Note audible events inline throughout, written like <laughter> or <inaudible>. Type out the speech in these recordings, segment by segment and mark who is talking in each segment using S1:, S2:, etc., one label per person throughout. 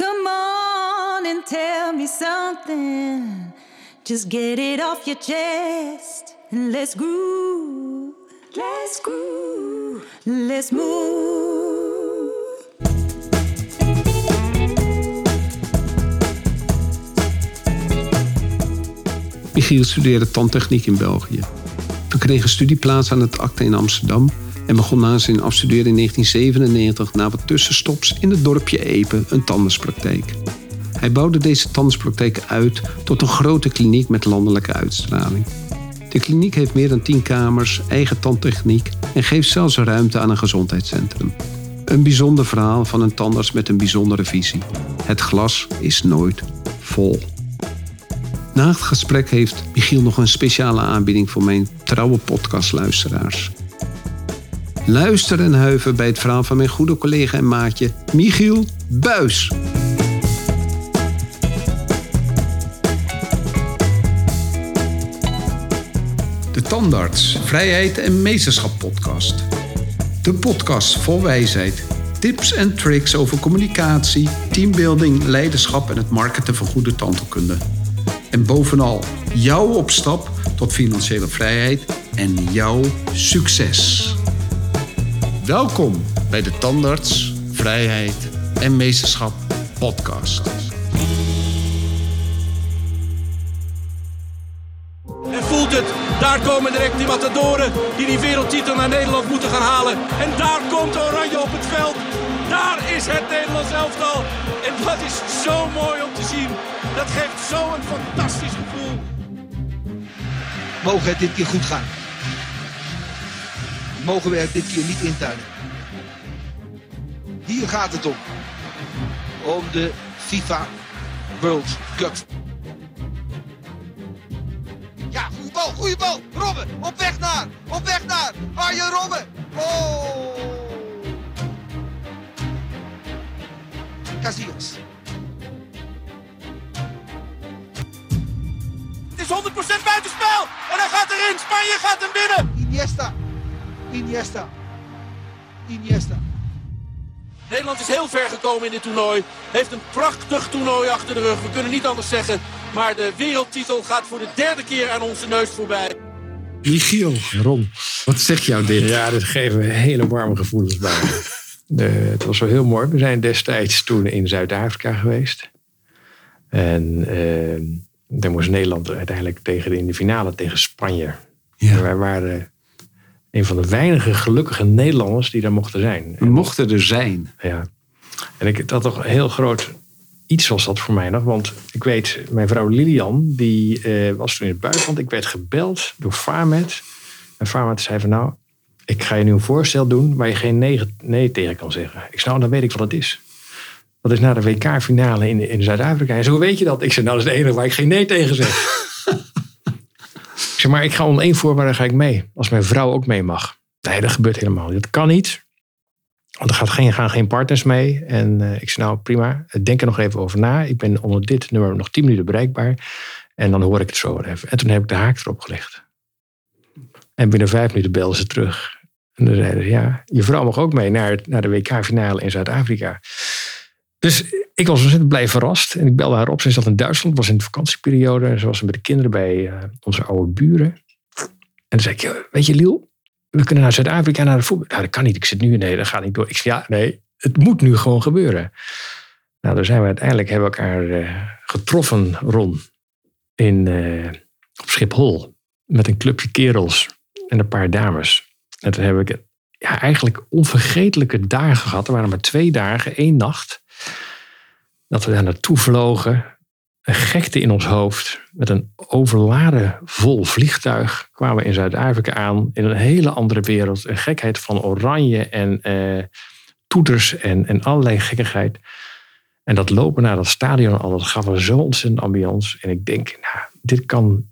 S1: Come on and tell me something. Just get it off your chest and let's groove. Let's groove. Let's move.
S2: Michiel studeerde tandtechniek in België. Hij kreeg een studieplaats aan het ACTA in Amsterdam en begon na zijn afstuderen in 1997 na wat tussenstops in het dorpje Epe een tandartspraktijk. Hij bouwde deze tandartspraktijk uit tot een grote kliniek met landelijke uitstraling. De kliniek heeft meer dan 10 kamers, eigen tandtechniek en geeft zelfs ruimte aan een gezondheidscentrum. Een bijzonder verhaal van een tandarts met een bijzondere visie. Het glas is nooit vol. Na het gesprek heeft Michiel nog een speciale aanbieding voor mijn trouwe podcastluisteraars. Luister en huiver bij het verhaal van mijn goede collega en maatje Michiel Buis. De Tandarts, Vrijheid en Meesterschap podcast. De podcast vol wijsheid, tips en tricks over communicatie, teambuilding, leiderschap en het marketen van goede tandheelkunde. En bovenal jouw opstap tot financiële vrijheid en jouw succes. Welkom bij de Tandarts, Vrijheid en Meesterschap podcast.
S3: En voelt het, daar komen direct die matadoren die die wereldtitel naar Nederland moeten gaan halen. En daar komt Oranje op het veld. Daar is het Nederlands elftal. En dat is zo mooi om te zien. Dat geeft zo'n fantastisch gevoel.
S4: Mogen het dit keer goed gaan? Mogen we dit keer niet intuinen? Hier gaat het om. Om de FIFA World Cup. Ja, goede bal, goede bal. Robben, op weg naar, op weg naar. Arjen Robben. Oh. Casillas.
S3: Het is 100% buitenspel. En hij gaat erin. Spanje gaat hem binnen.
S4: Iniesta. Iniesta. Iniesta.
S3: Nederland is heel ver gekomen in dit toernooi. Heeft een prachtig toernooi achter de rug. We kunnen niet anders zeggen. Maar de wereldtitel gaat voor de derde keer aan onze neus voorbij.
S2: Michiel,
S5: Ron.
S2: wat zegt jou dit?
S5: Ja, dit geven hele warme gevoelens bij. De, het was wel heel mooi. We zijn destijds toen in Zuid-Afrika geweest. En eh, daar moest Nederland uiteindelijk tegen in de finale tegen Spanje.
S2: Ja.
S5: En wij waren een van de weinige gelukkige Nederlanders die daar mochten zijn.
S2: Mochten er zijn.
S5: Ja. En ik, dat toch een heel groot iets was dat voor mij nog. Want ik weet, mijn vrouw Lilian, die eh, was toen in het buitenland. Ik werd gebeld door Farmet. En Farmet zei van nou, ik ga je nu een voorstel doen waar je geen nee, nee tegen kan zeggen. Ik zei nou, dan weet ik wat het is. Dat is na de WK-finale in, in Zuid-Afrika. En zo weet je dat. Ik zei nou, dat is het enige waar ik geen nee tegen zeg. Maar, ik ga om één voorwaarde ga ik mee. Als mijn vrouw ook mee mag. Nee, dat gebeurt helemaal niet. Dat kan niet. Want er gaat geen, gaan geen partners mee. En eh, ik zei, nou prima, denk er nog even over na. Ik ben onder dit nummer nog 10 minuten bereikbaar. En dan hoor ik het zo even. En toen heb ik de haak erop gelegd. En binnen vijf minuten belden ze terug. En dan zeiden ze, ja, je vrouw mag ook mee naar, naar de WK-finale in Zuid-Afrika. Dus ik was ontzettend blij verrast. En ik belde haar op. Ze zat in Duitsland, was in de vakantieperiode. En ze was met de kinderen bij eh, onze oude buren. En toen zei ik, "Ja, weet je Liel, we kunnen naar Zuid-Afrika naar de voetbal. Nou, dat kan niet. Ik zit nu, nee, dat gaat niet door. Ik zei, ja, nee, het moet nu gewoon gebeuren. Nou, daar zijn we uiteindelijk, hebben we elkaar eh, getroffen, Ron, in, eh, op Schiphol. Met een clubje kerels en een paar dames. En toen heb ik ja, eigenlijk onvergetelijke dagen gehad. Er waren maar twee dagen, één nacht. Dat we daar naartoe vlogen. Een gekte in ons hoofd. Met een overladen vol vliegtuig kwamen we in Zuid-Afrika aan. In een hele andere wereld. Een gekheid van oranje en eh, toeters en, en allerlei gekkigheid. En dat lopen naar dat stadion al, dat gaf een zo ontzettend ambiance. En ik denk, nou, dit kan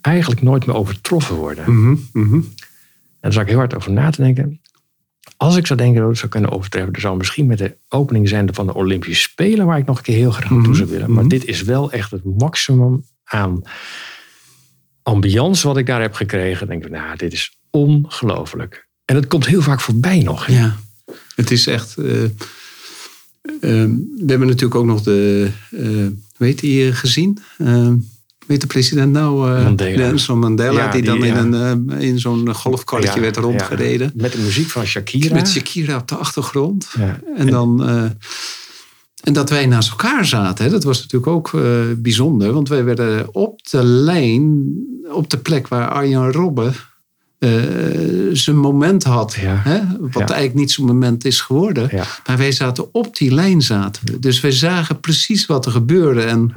S5: eigenlijk nooit meer overtroffen worden.
S2: Mhm, mhm.
S5: En daar zat ik heel hard over na te denken. Als ik zou denken dat ik zou kunnen overtreffen, dan zou misschien met de opening zijn van de Olympische Spelen, waar ik nog een keer heel graag naartoe zou willen. Maar
S2: mhm.
S5: dit is wel echt het maximum aan ambiance wat ik daar heb gekregen. Dan denk ik, nou, dit is ongelooflijk. En het komt heel vaak voorbij nog. hè?
S2: Ja, het is echt. eh, Ehm, we hebben natuurlijk ook nog de, uh, hoe heet die eh, gezien? Weet de president nou? Uh,
S5: Mandela.
S2: Nelson Mandela,
S5: Ja,
S2: die,
S5: die,
S2: dan
S5: ja.
S2: in, een, eh, in zo'n golfkarretje
S5: Ja,
S2: werd rondgereden.
S5: ja. Met de muziek van Shakira.
S2: Met Shakira op de achtergrond.
S5: Ja.
S2: En, dan, eh, en dat wij naast elkaar zaten, hè, dat was natuurlijk ook eh, bijzonder. Want wij werden op de lijn, op de plek waar Arjan Robben eh, zijn moment had.
S5: Ja.
S2: Hè, wat
S5: Ja.
S2: eigenlijk niet zo'n moment is geworden.
S5: Ja.
S2: Maar wij zaten op die lijn zaten we. Dus wij zagen precies wat er gebeurde. En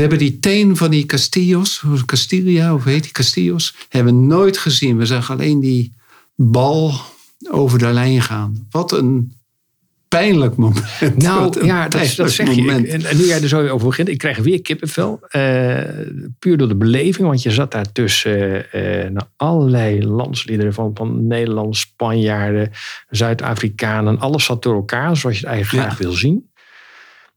S2: we hebben die teen van die Castillos, Castilla, of heet die Castillos, hebben we nooit gezien. We zagen alleen die bal over de lijn gaan. Wat een pijnlijk moment.
S5: Nou ja, dat, dat zeg je.
S2: moment.
S5: En, en nu jij er zo over begint, ik krijg weer kippenvel. Eh, puur door de beleving, want je zat daar tussen eh, allerlei landsliederen van, van Nederland, Spanjaarden, Zuid-Afrikanen. Alles zat door elkaar, zoals je het eigenlijk
S2: Ja.
S5: graag wil zien.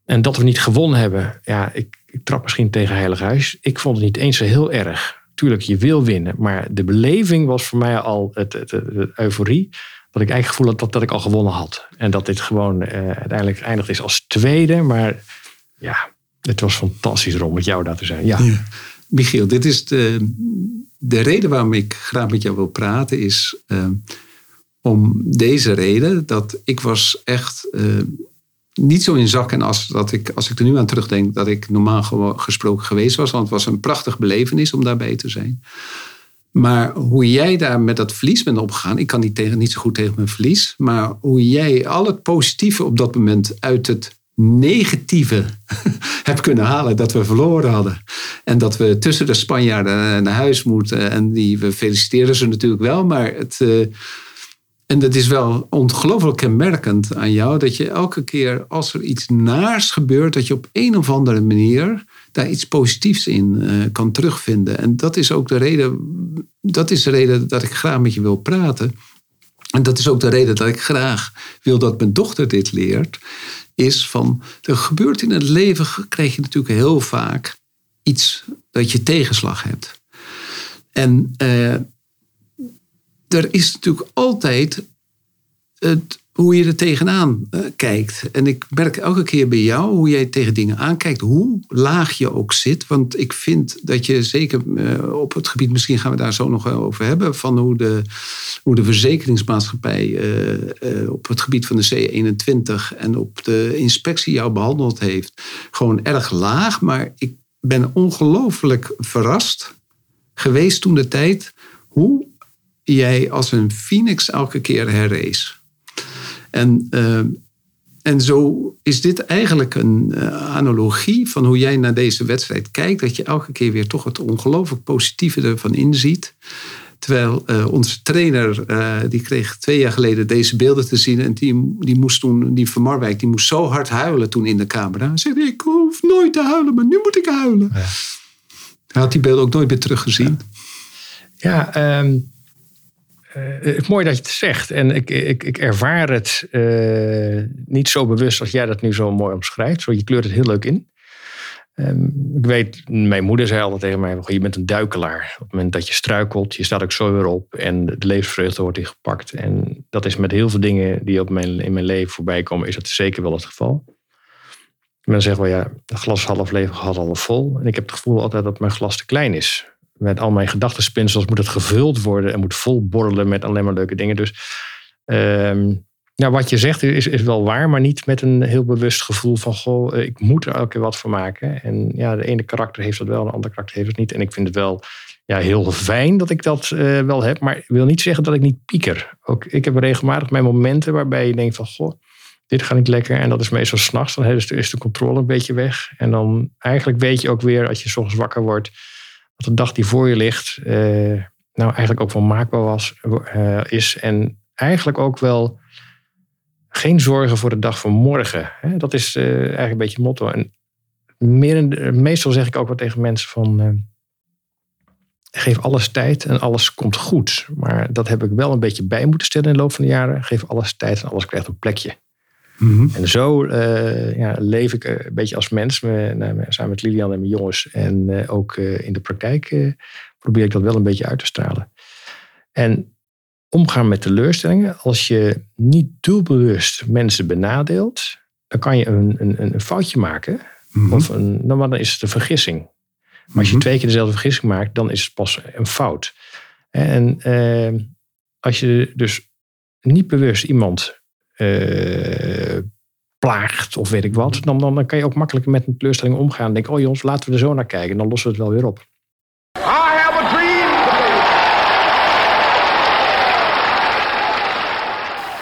S5: En dat we niet gewonnen hebben, ja, ik, ik trap misschien tegen Heilig Huis. Ik vond het niet eens zo heel erg. Tuurlijk, je wil winnen, maar de beleving was voor mij al het, het, euforie. Dat ik eigenlijk gevoel had dat, dat ik al gewonnen had. En dat dit gewoon eh, uiteindelijk eindigd is als tweede. Maar ja, het was fantastisch om met jou daar te zijn. Ja,
S2: Ja. Michiel, dit is de, de reden waarom ik graag met jou wil praten. Is eh, om deze reden dat ik was echt eh, niet zo in zak en as dat ik, als ik er nu aan terugdenk, dat ik normaal gesproken geweest was. Want het was een prachtig belevenis om daarbij te zijn. Maar hoe jij daar met dat verlies bent opgegaan, ik kan niet, tegen, niet zo goed tegen mijn verlies, maar hoe jij al het positieve op dat moment uit het negatieve <laughs> hebt kunnen halen dat we verloren hadden. En dat we tussen de Spanjaarden naar huis moeten. En die, we feliciteren ze natuurlijk wel, maar het. En dat is wel ongelooflijk kenmerkend aan jou, dat je elke keer als er iets naars gebeurt, dat je op een of andere manier daar iets positiefs in eh, kan terugvinden. En dat is ook de reden, dat is de reden dat ik graag met je wil praten. En dat is ook de reden dat ik graag wil dat mijn dochter dit leert. Is van, er gebeurt in het leven, krijg je natuurlijk heel vaak iets dat je tegenslag hebt. En eh, er is natuurlijk altijd het, hoe je er tegenaan eh, kijkt. En ik merk elke keer bij jou hoe jij tegen dingen aankijkt, hoe laag je ook zit. Want ik vind dat je zeker eh, op het gebied, misschien gaan we daar zo nog over hebben, van hoe de, hoe de verzekeringsmaatschappij eh, op het gebied van de C21 en op de inspectie jou behandeld heeft, gewoon erg laag. Maar ik ben ongelooflijk verrast geweest toen de tijd hoe jij als een phoenix elke keer herrees. En, eh, en zo is dit eigenlijk een eh, analogie van hoe jij naar deze wedstrijd kijkt. Dat je elke keer weer toch het ongelooflijk positieve ervan inziet. Terwijl eh, onze trainer, die kreeg twee jaar geleden deze beelden te zien. En die, die moest toen, die van Marwijk, die moest zo hard huilen toen in de camera. Hij zei, ik hoef nooit te huilen, maar nu moet ik huilen. Hij had die beelden ook nooit meer teruggezien.
S5: Ja, ehm, eh, het is mooi dat je het zegt. En ik, ik, ik ervaar het eh, niet zo bewust als jij dat nu zo mooi omschrijft. Zo, je kleurt het heel leuk in. Ehm, ik weet, mijn moeder zei altijd tegen mij: "Goh, je bent een duikelaar. Op het moment dat je struikelt, je staat ook zo weer op. En de levensvreugde wordt ingepakt. En dat is met heel veel dingen die op mijn, in mijn leven voorbij komen, is dat zeker wel het geval. Men zegt wel ja, het glas half leeg, half vol. En ik heb het gevoel altijd dat mijn glas te klein is met al mijn gedachtenspinsels moet het gevuld worden en moet vol borrelen met alleen maar leuke dingen. Dus ja, wat je zegt is, is wel waar, maar niet met een heel bewust gevoel van goh, eh, ik moet er elke keer wat van maken. En ja, de ene karakter heeft dat wel, de andere karakter heeft het niet. En ik vind het wel ja, heel fijn dat ik dat eh, wel heb, maar ik wil niet zeggen dat ik niet pieker. Ook, ik heb regelmatig mijn momenten waarbij je denkt van goh, dit gaat niet lekker. En dat is meestal s'nachts, dan is de, is de controle een beetje weg. En dan eigenlijk weet je ook weer, als je 's ochtends wakker wordt, dat de dag die voor je ligt, eh, nou eigenlijk ook wel maakbaar was, eh, is. En eigenlijk ook wel geen zorgen voor de dag van morgen. Hè? Dat is eh, eigenlijk een beetje motto. En meer, meestal zeg ik ook wel tegen mensen van... geef alles tijd en alles komt goed. Maar dat heb ik wel een beetje bij moeten stellen in de loop van de jaren. Geef alles tijd en alles krijgt een plekje. En zo eh, ja, leef ik een beetje als mens, me- nou, samen met Lilian en mijn jongens. En eh, ook eh, in de praktijk probeer ik dat wel een beetje uit te stralen. En omgaan met teleurstellingen. Als je niet doelbewust mensen benadeelt, dan kan je een, een, een foutje maken.
S2: Mhm.
S5: Of een, nou, maar dan is het een vergissing. Maar als je twee keer dezelfde vergissing maakt, dan is het pas een fout. En als je dus niet bewust iemand eh, plaagt of weet ik wat, dan, dan, dan kan je ook makkelijker met een teleurstelling omgaan. En denk, oh jongens, laten we er zo naar kijken. En dan lossen we het wel weer op.
S6: I have a dream.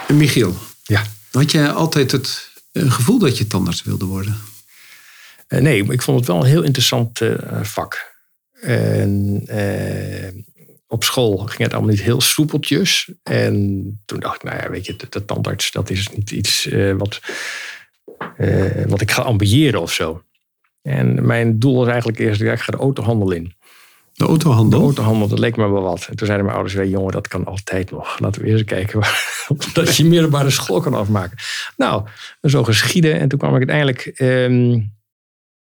S2: En Michiel,
S5: Ja.
S2: had jij altijd het eh, gevoel dat je tandarts wilde worden?
S5: Eh, nee, ik vond het wel een heel interessant eh, vak. En op school ging het allemaal niet heel soepeltjes. En toen dacht ik, nou ja, weet je, de, de tandarts, dat is niet iets eh, wat, eh, wat ik ga ambiëren of zo. En mijn doel was eigenlijk eerst, ja, ik ga de autohandel in.
S2: De
S5: De
S2: autohandel?
S5: autohandel, dat leek me wel wat. En toen zeiden mijn ouders, "Weet je, jongen, dat kan altijd nog. Laten we eerst kijken waar, <laughs> dat je middelbare school kan afmaken. Nou, zo geschieden. En toen kwam ik uiteindelijk ehm,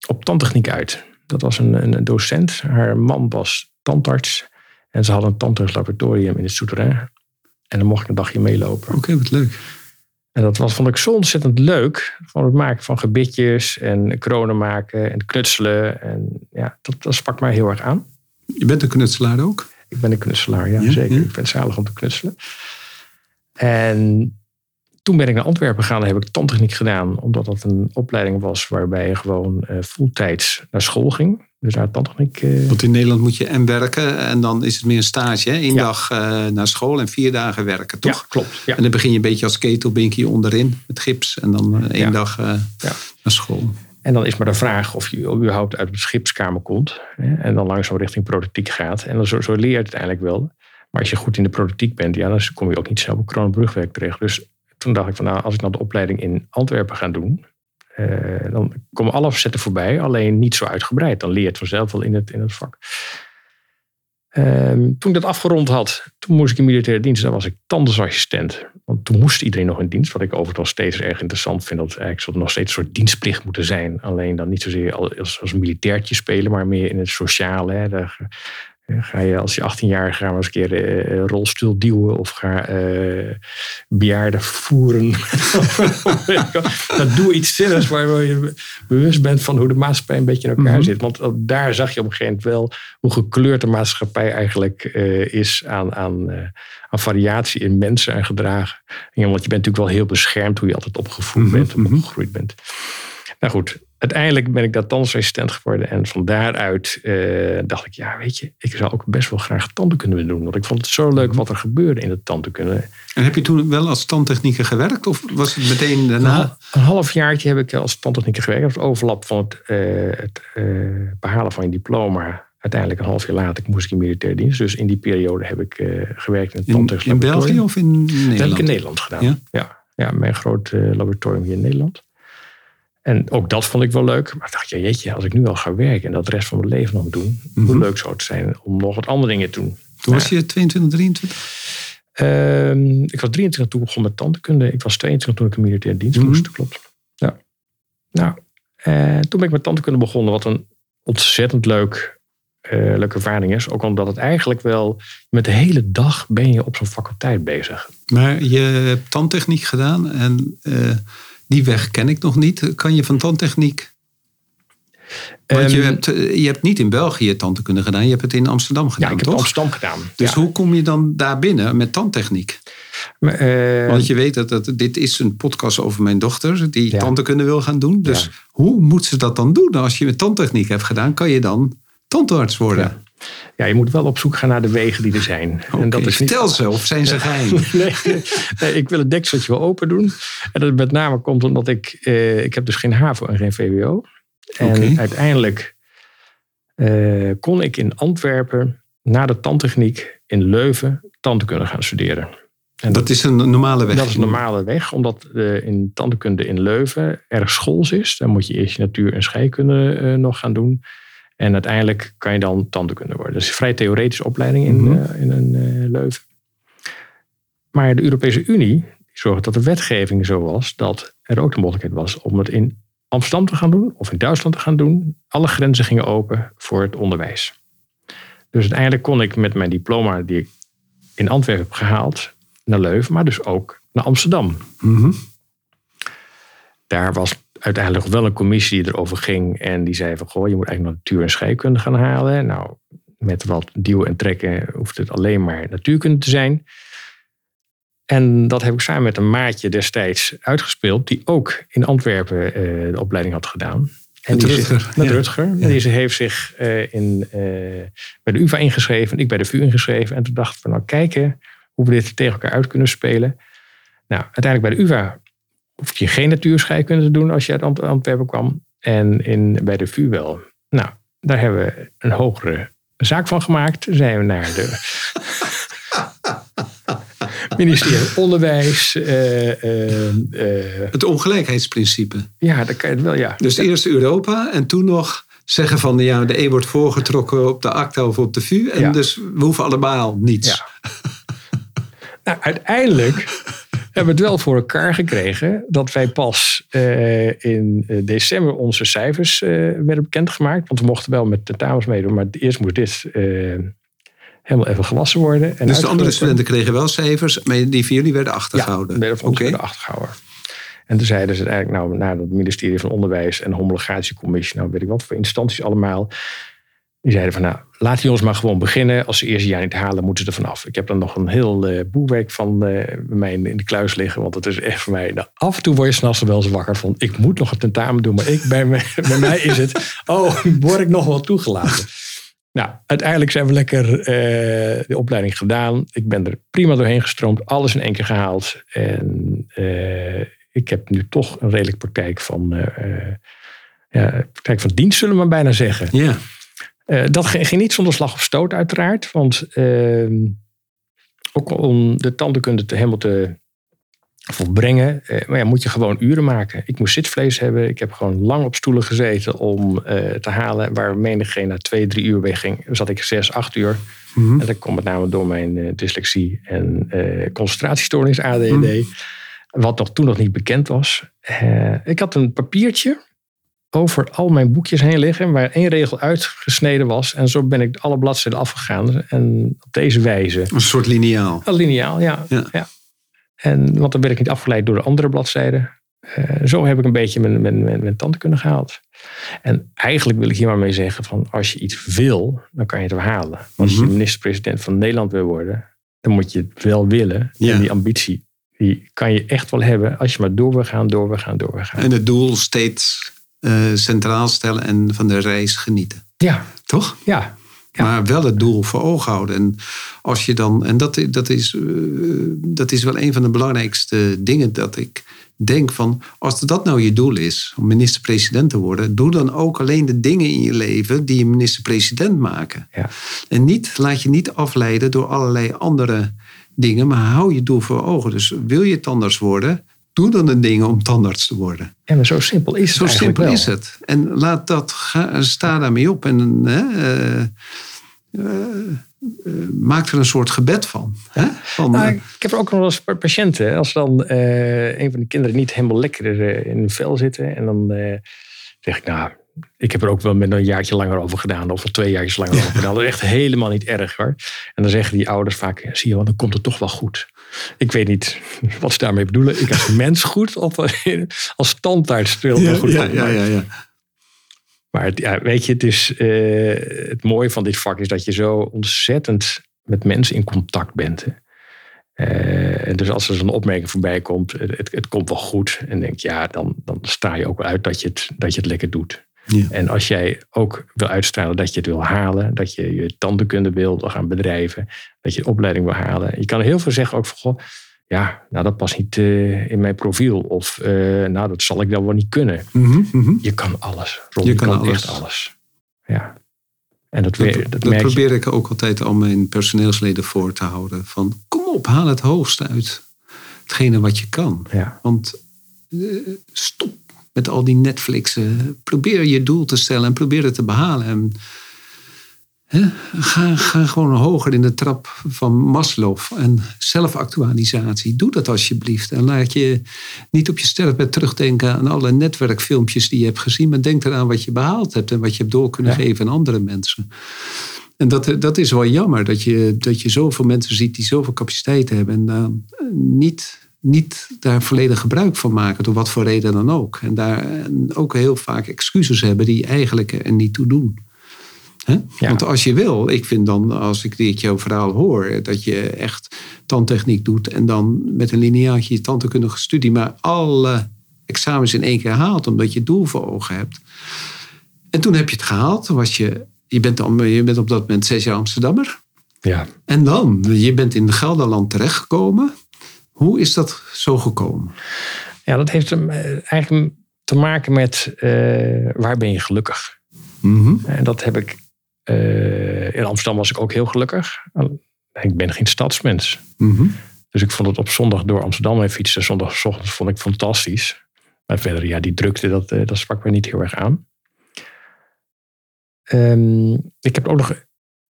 S5: op tandtechniek uit. Dat was een, een docent. Haar man was tandarts. En ze hadden een tandartslaboratorium in het Souterrain. En dan mocht ik een dagje meelopen.
S2: Oké, wat leuk.
S5: En dat was, vond ik zo ontzettend leuk. Van het maken van gebitjes en kronen maken en knutselen. En ja, dat, dat sprak mij heel erg aan.
S2: Je bent een knutselaar ook?
S5: Ik ben een knutselaar, ja,
S2: Ja,
S5: zeker.
S2: ja.
S5: Ik ben zalig om te knutselen. En toen ben ik naar Antwerpen gegaan en heb ik tandtechniek gedaan. Omdat dat een opleiding was waarbij je gewoon fulltijds naar school ging. Dus tandtechniek. eh,
S2: Want in Nederland moet je en werken en dan is het meer een stage. Hè? Eén
S5: Ja.
S2: dag eh, naar school en vier dagen werken, toch?
S5: Ja, klopt. Ja.
S2: En dan begin je een beetje als ketelbinkie onderin met gips. En dan eh, één dag
S5: Ja.
S2: naar school.
S5: En dan is maar de vraag of je überhaupt uit de schipskamer komt. Hè, en dan langzaam richting productiek gaat. En dan zo, zo leer je het uiteindelijk wel. Maar als je goed in de productiek bent, ja, dan kom je ook niet snel op Kronenbrugwerk terecht. Dus toen dacht ik van nou, als ik nou de opleiding in Antwerpen ga doen. Eh, dan komen alle facetten voorbij, alleen niet zo uitgebreid. Dan leer je het vanzelf wel in het, in het vak. Ehm, toen ik dat afgerond had, toen moest ik in militaire dienst. Dan was ik tandartsassistent. Want toen moest iedereen nog in dienst. Wat ik overigens steeds erg interessant vind. Dat eigenlijk zou nog steeds een soort dienstplicht moeten zijn. Alleen dan niet zozeer als, als militairtje spelen, maar meer in het sociale. Hè. Ga je als je 18 jaar ga maar eens een keer eh, rolstoel duwen of ga eh bejaarden voeren. <laughs> dat doe iets zinnigs waar je bewust bent van hoe de maatschappij een beetje in elkaar
S2: Mhm.
S5: zit. Want daar zag je op een gegeven moment wel hoe gekleurd de maatschappij eigenlijk eh, is aan, aan, eh, aan variatie in mensen en gedragen. En want je bent natuurlijk wel heel beschermd hoe je altijd opgevoed
S2: Mhm,
S5: bent of
S2: mhm.
S5: opgegroeid bent. Nou goed, uiteindelijk ben ik daar tandartsassistent geworden. En van daaruit eh, dacht ik, ja weet je, ik zou ook best wel graag tandheelkunde doen. Want ik vond het zo
S2: Mhm.
S5: leuk wat er gebeurde in de tandheelkunde.
S2: En heb je toen wel als tandtechnieker gewerkt? Of was het meteen daarna?
S5: Een halfjaartje heb ik als tandtechnieker gewerkt. Dat was overlap van het, eh, het eh, behalen van je diploma. Uiteindelijk een half jaar later moest ik in militaire dienst. Dus in die periode heb ik gewerkt in het tandtechnisch
S2: in België of in Nederland?
S5: Dat heb ik in Nederland gedaan.
S2: Ja?
S5: Ja, ja, mijn groot laboratorium hier in Nederland. En ook dat vond ik wel leuk. Maar ik dacht, ja, jeetje, als ik nu al ga werken en dat de rest van mijn leven nog doen, hoe
S2: Mhm.
S5: leuk zou het zijn om nog wat andere dingen te doen.
S2: Toen was je 22, 23?
S5: Ehm, ik was 23 toen ik begon met tandheelkunde. Ik was 22 toen ik in militaire dienst
S2: Mhm.
S5: moest, klopt. Ja. Nou, eh, toen ben ik met tandheelkunde begonnen, wat een ontzettend leuk, eh, leuke ervaring is. Ook omdat het eigenlijk wel, met de hele dag ben je op zo'n faculteit bezig.
S2: Maar je hebt tandtechniek gedaan en eh, die weg ken ik nog niet. Kan je van tandtechniek... Want je,
S5: Ehm,
S2: hebt, eh, je hebt niet in België tandheelkunde gedaan, je hebt het in Amsterdam gedaan,
S5: ja, ik heb
S2: toch?
S5: het Amsterdam gedaan.
S2: Dus
S5: Ja.
S2: hoe kom je dan daar binnen met tandtechniek?
S5: Maar, eh,
S2: Want je weet dat, dat dit is een podcast over mijn dochter die
S5: Ja.
S2: tandheelkunde wil gaan doen. Dus
S5: Ja.
S2: hoe moet ze dat dan doen? Als je met tandtechniek hebt gedaan, kan je dan tandarts worden.
S5: Ja. je moet wel op zoek gaan naar de wegen die er zijn. En dat is niet
S2: Vertel ze, of zijn ze geheim? <laughs>
S5: nee, nee, ik wil het dekseltje wel open doen. En dat met name komt omdat ik... eh, ik heb dus geen HAVO en geen VWO. En uiteindelijk eh, kon ik in Antwerpen... na de tandtechniek in Leuven tandheelkunde gaan studeren. En
S2: Dat is een normale weg.
S5: dat is een normale weg, omdat eh, in tandheelkunde in Leuven erg schools is. Dan moet je eerst je natuur- en scheikunde eh, nog gaan doen. En uiteindelijk kan je dan tandheelkunde worden. Dat is een vrij theoretische opleiding in,
S2: Mhm.
S5: eh, in een eh, Leuven. Maar de Europese Unie zorgde dat de wetgeving zo was dat er ook de mogelijkheid was om het in Amsterdam te gaan doen of in Duitsland te gaan doen. Alle grenzen gingen open voor het onderwijs. Dus uiteindelijk kon ik met mijn diploma die ik in Antwerpen heb gehaald naar Leuven, maar dus ook naar Amsterdam.
S2: Mhm.
S5: Daar was uiteindelijk wel een commissie die erover ging. En die zei van, goh, je moet eigenlijk natuur en scheikunde gaan halen. Nou, met wat duwen en trekken hoeft het alleen maar natuurkunde te zijn. En dat heb ik samen met een maatje destijds uitgespeeld, die ook in Antwerpen uh, de opleiding had gedaan.
S2: En met Rutger.
S5: met ja. Rutger. Ja. Deze heeft zich uh, in, uh, bij de UvA ingeschreven, ik bij de VU ingeschreven. En toen dachten we, nou kijken hoe we dit tegen elkaar uit kunnen spelen. Nou, uiteindelijk bij de UvA hoef je geen natuurscheikunde te doen als je uit Ant Antwerpen kwam. En in, bij de VU wel. Nou, daar hebben we een hogere zaak van gemaakt. Zijn we naar de <laughs> ministerie van Onderwijs. Uh, uh,
S2: het ongelijkheidsprincipe.
S5: Ja, dat kan je wel, ja.
S2: Dus eerst Europa en toen nog zeggen van ja, de een wordt voorgetrokken op de ACTA of op de VU. En ja. dus we hoeven allemaal niets.
S5: Ja. nou, uiteindelijk <laughs> <laughs> hebben het wel voor elkaar gekregen dat wij pas uh, in december onze cijfers uh, werden bekendgemaakt. Want we mochten wel met tentamens meedoen, maar eerst moest dit uh, helemaal even gewassen worden.
S2: En dus de andere studenten kregen wel cijfers, maar die voor jullie werden achtergehouden?
S5: Ja, werden van okay. werden achtergehouden. En toen zeiden ze eigenlijk, nou, na het ministerie van Onderwijs en de homologatiecommissie, nou weet ik wat voor instanties allemaal. Die zeiden van, nou, laat die ons maar gewoon beginnen. Als ze eerste jaar niet halen, moeten ze er vanaf. Ik heb dan nog een heel uh, van bij mij in de kluis liggen. Want het is echt voor mij... Nou, af en toe word je s'nachts wel eens wakker van... ik moet nog een tentamen doen, maar ik, bij, <laughs> bij mij is het... oh, word ik nog wel toegelaten. <laughs> Nou, uiteindelijk zijn we lekker uh, de opleiding gedaan. Ik ben er prima doorheen gestroomd. Alles in één keer gehaald. En ik heb nu toch een redelijk praktijk van... ja, praktijk van dienst, zullen we maar bijna zeggen.
S2: Ja.
S5: Uh, dat ging niet zonder slag of stoot, uiteraard. Want uh, ook om de tandheelkunde te, helemaal te volbrengen, uh, maar ja, moet je gewoon uren maken. Ik moest zitvlees hebben. Ik heb gewoon lang op stoelen gezeten om te halen. Waar menigeen na twee, drie uur weg ging, zat ik zes, acht uur. Mm -hmm. En dat komt met name door mijn dyslexie en concentratiestoornis ADD. Mm -hmm. Wat nog toen nog niet bekend was. ik had een papiertje over al mijn boekjes heen liggen, waar één regel uitgesneden was. En zo ben ik alle bladzijden afgegaan. En op deze wijze.
S2: Een soort lineaal.
S5: Een lineaal, ja. ja. ja. En, want dan werd ik niet afgeleid door de andere bladzijden. Uh, zo heb ik een beetje mijn, mijn, mijn, mijn tanden kunnen gehaald. En eigenlijk wil ik hier maar mee zeggen: van als je iets wil, dan kan je het halen. Als mm -hmm. je minister-president van Nederland wil worden, dan moet je het wel willen. Ja. En die ambitie, die kan je echt wel hebben als je maar door wil gaan, door wil gaan, door wil gaan.
S2: En het doel steeds centraal stellen en van de reis genieten.
S5: Ja.
S2: Toch?
S5: Ja. ja.
S2: Maar wel het doel voor ogen houden. En als je dan, en dat, dat, is, uh, dat is wel een van de belangrijkste dingen dat ik denk van, als dat nou je doel is, om minister-president te worden, doe dan ook alleen de dingen in je leven die je minister-president maken.
S5: Ja.
S2: En niet, laat je niet afleiden door allerlei andere dingen, maar hou je doel voor ogen. Dus wil je tandarts worden, doe dan de dingen om tandarts te worden.
S5: Ja, maar zo simpel is het
S2: Zo simpel
S5: wel.
S2: is het. En laat dat, ga, sta daarmee op en hè, uh, uh, uh, maak er een soort gebed van. Hè? van
S5: nou, ik heb er ook nog wel eens patiënten. Als dan een van de kinderen niet helemaal lekker in hun vel zitten. En dan zeg ik, nou, ik heb er ook wel met een jaartje langer over gedaan. Of twee jaartjes langer over <laughs> gedaan. Dat is echt helemaal niet erg hoor. En dan zeggen die ouders vaak, zie je wel, dan komt het toch wel goed. Ik weet niet <laughs> wat ze daarmee bedoelen. Ik als mens goed of als tandarts wil
S2: ja,
S5: goed.
S2: Ja, ja, ja, ja.
S5: Maar het, ja, weet je, het, is, uh, het mooie van dit vak is dat je zo ontzettend met mensen in contact bent. Uh, dus als er zo'n opmerking voorbij komt, het, het, komt wel goed. En denk ja, dan, dan sta je ook uit dat je het, dat je het lekker doet.
S2: Ja.
S5: En als jij ook wil uitstralen dat je het wil halen, dat je je tandheelkunde wil gaan bedrijven, dat je de opleiding wil halen. Je kan heel veel zeggen ook van, goh, ja, nou dat past niet uh, in mijn profiel. Of uh, nou, dat zal ik dan wel niet kunnen.
S2: Mm -hmm, mm -hmm.
S5: Je kan alles. Ron,
S2: je,
S5: je
S2: kan,
S5: kan,
S2: alles.
S5: echt alles. Ja. En dat,
S2: dat,
S5: dat,
S2: dat
S5: merk
S2: probeer
S5: je.
S2: ik ook altijd al mijn personeelsleden voor te houden. Van kom op, haal het hoogste uit hetgene wat je kan.
S5: Ja.
S2: Want uh, stop met al die Netflixen. Probeer je doel te stellen en probeer het te behalen. En, hè, ga, ga gewoon hoger in de trap van Maslow en zelfactualisatie. Doe dat alsjeblieft. En laat je niet op je sterfbed terugdenken aan alle netwerkfilmpjes die je hebt gezien. Maar denk eraan wat je behaald hebt en wat je hebt door kunnen ja. geven aan andere mensen. En dat, dat is wel jammer dat je, dat je zoveel mensen ziet die zoveel capaciteit hebben en dan niet niet daar volledig gebruik van maken, door wat voor reden dan ook. En daar ook heel vaak excuses hebben die eigenlijk er niet toe doen.
S5: Ja.
S2: Want als je wil, ik vind dan, als ik dit jouw verhaal hoor, dat je echt tandtechniek doet en dan met een lineaatje je tandheelkundige studie, maar alle examens in één keer haalt, omdat je het doel voor ogen hebt. En toen heb je het gehaald, was je, je, bent, dan, je bent op dat moment zes jaar Amsterdammer.
S5: Ja.
S2: En dan, je bent in Gelderland terechtgekomen. Hoe is dat zo gekomen?
S5: ja, dat heeft eh, eigenlijk te maken met eh, waar ben je gelukkig?
S2: Mhm.
S5: En dat heb ik. eh, in Amsterdam was ik ook heel gelukkig. Ik ben geen stadsmens.
S2: Mhm.
S5: Dus ik vond het op zondag door Amsterdam heen fietsen. Zondagochtend vond ik fantastisch. Maar verder, ja, die drukte, dat, dat sprak me niet heel erg aan. Ehm, ik heb ook nog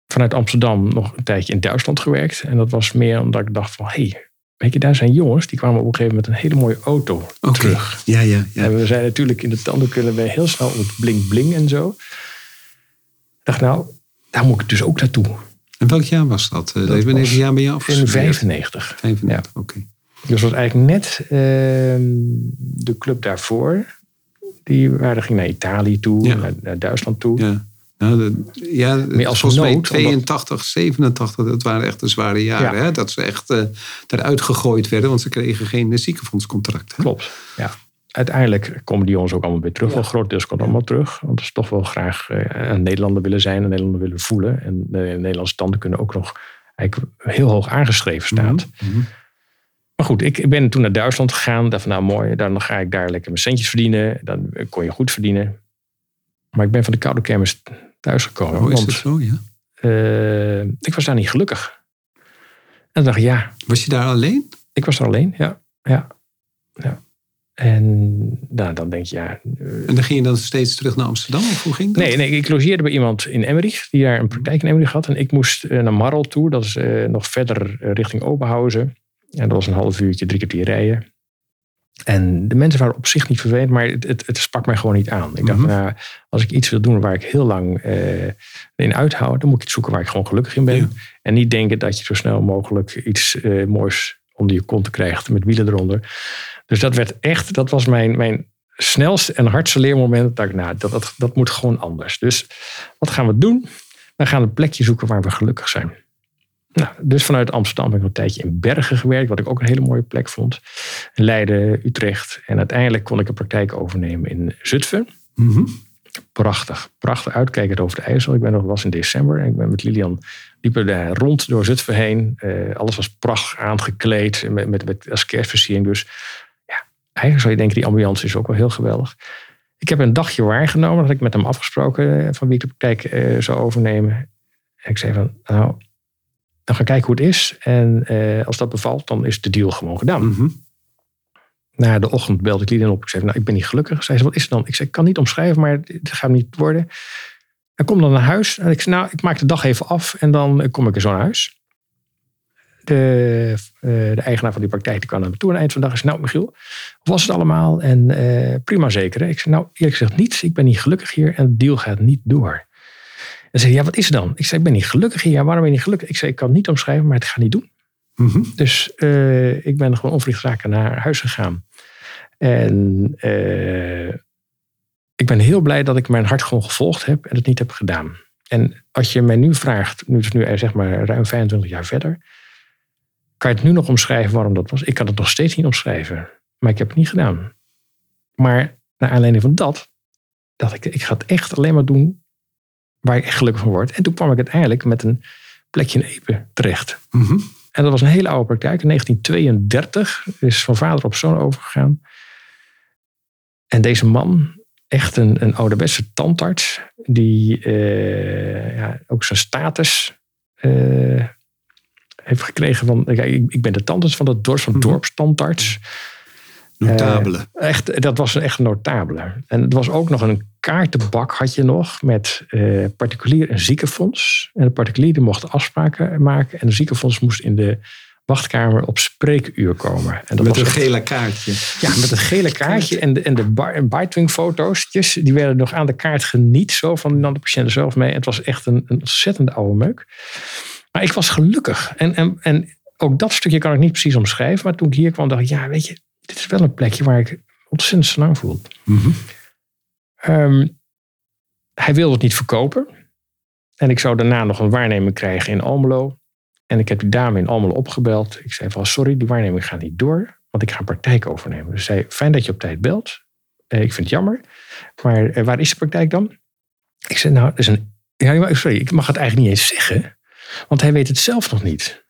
S5: vanuit Amsterdam nog een tijdje in Duitsland gewerkt. En dat was meer omdat ik dacht van... hé, hey, weet je, daar zijn jongens... die kwamen op een gegeven moment met een hele mooie auto terug.
S2: Ja, ja, ja.
S5: En we zijn natuurlijk in de tanden kunnen we heel snel op het bling bling en zo. Ik dacht, nou, daar moet ik dus ook naartoe.
S2: En welk jaar was dat? Eh,
S5: Dat
S2: Wanneer
S5: was
S2: jaar ben je
S5: In
S2: afgestudeerd?
S5: 95.
S2: 95, oké.
S5: Dus was eigenlijk net ehm, de club daarvoor. Die waren, ging naar Italië toe,
S2: Ja.
S5: naar, naar Duitsland toe.
S2: Ja. Nou, ja,
S5: Meer als
S2: volgens mij
S5: nood, omdat-
S2: 82, 87, dat waren echt de zware jaren.
S5: Ja.
S2: Hè? Dat ze echt eh eruit gegooid werden, want ze kregen geen eh, ziekenfondscontract. Hè?
S5: Klopt, ja. Uiteindelijk komen die jongens ook allemaal weer terug. Wel groot deels komt allemaal terug. Want ze toch wel graag eh, een Nederlander willen zijn. Een Nederlander willen voelen. En de Nederlandse tanden kunnen ook nog eigenlijk heel hoog aangeschreven staat.
S2: Mhm.
S5: Maar goed, ik ben toen naar Duitsland gegaan. Dacht van nou mooi, dan ga ik daar lekker mijn centjes verdienen. Dan kon je goed verdienen. Maar ik ben van de koude kermis thuisgekomen.
S2: Oh, is
S5: want
S2: dat zo? Ja.
S5: eh, ik was daar niet gelukkig. En toen dacht ik, ja,
S2: Was je daar alleen?
S5: ik was er alleen. Ja, ja, ja. En nou, dan denk je, ja... eh,
S2: En dan ging je dan steeds terug naar Amsterdam? Of hoe ging dat?
S5: nee, nee, ik logeerde bij iemand in Emmerich. Die daar een praktijk in Emmerich had. En ik moest eh, naar Marl toe. Dat is nog verder richting Oberhausen. En dat was een half uurtje, drie kwartier rijden. En de mensen waren op zich niet vervelend, maar het, het, het sprak mij gewoon niet aan. Ik dacht, nou, als ik iets wil doen waar ik heel lang eh, in uithoud, dan moet ik iets zoeken waar ik gewoon gelukkig in ben.
S2: Ja.
S5: En niet denken dat je zo snel mogelijk iets eh, moois onder je kont krijgt met wielen eronder. Dus dat werd echt, dat was mijn, mijn snelste en hardste leermoment. Dat ik, nou, dat, dat, dat moet gewoon anders. Dus wat gaan we doen? We gaan een plekje zoeken waar we gelukkig zijn. Nou, dus vanuit Amsterdam heb ik een tijdje in Bergen gewerkt, wat ik ook een hele mooie plek vond. Leiden, Utrecht. En uiteindelijk kon ik een praktijk overnemen in Zutphen.
S2: Mhm.
S5: Prachtig, prachtig uitkijkend over de IJssel. Ik ben nog was in december en ik ben met Lilian liepen daar rond door Zutphen heen. Eh, alles was prachtig aangekleed met, met, met als kerstversiering. Dus ja, eigenlijk zou je denken die ambiance is ook wel heel geweldig. Ik heb een dagje waargenomen, dat had ik met hem afgesproken eh, van wie ik de praktijk eh, zou overnemen. En ik zei van, nou, dan gaan kijken hoe het is. En eh, als dat bevalt, dan is de deal gewoon gedaan.
S2: Mhm.
S5: Na de ochtend belde ik Lilian op. Ik zei, nou, ik ben niet gelukkig. Zei ze, wat is het dan? Ik zei, ik kan niet omschrijven, maar het gaat niet worden. En kom dan naar huis. En ik zei, nou, ik maak de dag even af en dan eh, kom ik er zo naar huis. De, eh, de eigenaar van die praktijk die kwam naar me toe. aan het eind van de dag is, nou Michiel, was het allemaal? En prima zeker. hè? Ik zei, nou eerlijk gezegd niets. Ik ben niet gelukkig hier en de deal gaat niet door. En zei, ja, wat is er dan? Ik zei, ik ben niet gelukkig hier. Ja, waarom ben je niet gelukkig? Ik zei, ik kan het niet omschrijven, maar het gaat niet doen.
S2: Mhm.
S5: Dus eh, ik ben gewoon onvliegzaken naar huis gegaan. En eh, ik ben heel blij dat ik mijn hart gewoon gevolgd heb en het niet heb gedaan. En als je mij nu vraagt, nu is het nu eh, zeg maar ruim 25 jaar verder, kan je het nu nog omschrijven waarom dat was? Ik kan het nog steeds niet omschrijven, maar ik heb het niet gedaan. Maar naar aanleiding van dat, dacht ik, ik ga het echt alleen maar doen waar ik echt gelukkig van word. En toen kwam ik uiteindelijk met een plekje in Epe terecht.
S2: Mhm.
S5: En dat was een hele oude praktijk. In 1932 is van vader op zoon overgegaan. En deze man, echt een, een ouderwetse tandarts, die eh, ja, ook zijn status eh, heeft gekregen van, ja, ik, ik ben de tandarts van het dorp, van
S2: Mhm.
S5: dorpstandarts.
S2: Notabele.
S5: Echt, dat was een echt notabele. En het was ook nog een kaartenbak had je nog met eh, particulier en ziekenfonds. En de particulier mocht afspraken maken. En de ziekenfonds moest in de wachtkamer op spreekuur komen. En dat
S2: Met
S5: was
S2: een
S5: echt-
S2: gele kaartje.
S5: ja, met een gele kaartje en de, en de Bitewing-foto's, die werden nog aan de kaart geniet, zo van nam de patiënt zelf mee. Het was echt een, een ontzettende oude meuk. Maar ik was gelukkig. En, en, en ook dat stukje kan ik niet precies omschrijven. Maar toen ik hier kwam, dacht ik, ja, weet je, dit is wel een plekje waar ik ontzettend senang voel. Ehm, hij wilde het niet verkopen. En ik zou daarna nog een waarneming krijgen in Almelo. En ik heb die dame in Almelo opgebeld. Ik zei van, sorry, die waarneming gaat niet door. Want ik ga een praktijk overnemen. Dus zei, fijn dat je op tijd belt. Eh, ik vind het jammer. Maar eh, waar is de praktijk dan? Ik zei, nou, is een... Ja, sorry, ik mag het eigenlijk niet eens zeggen. Want hij weet het zelf nog niet.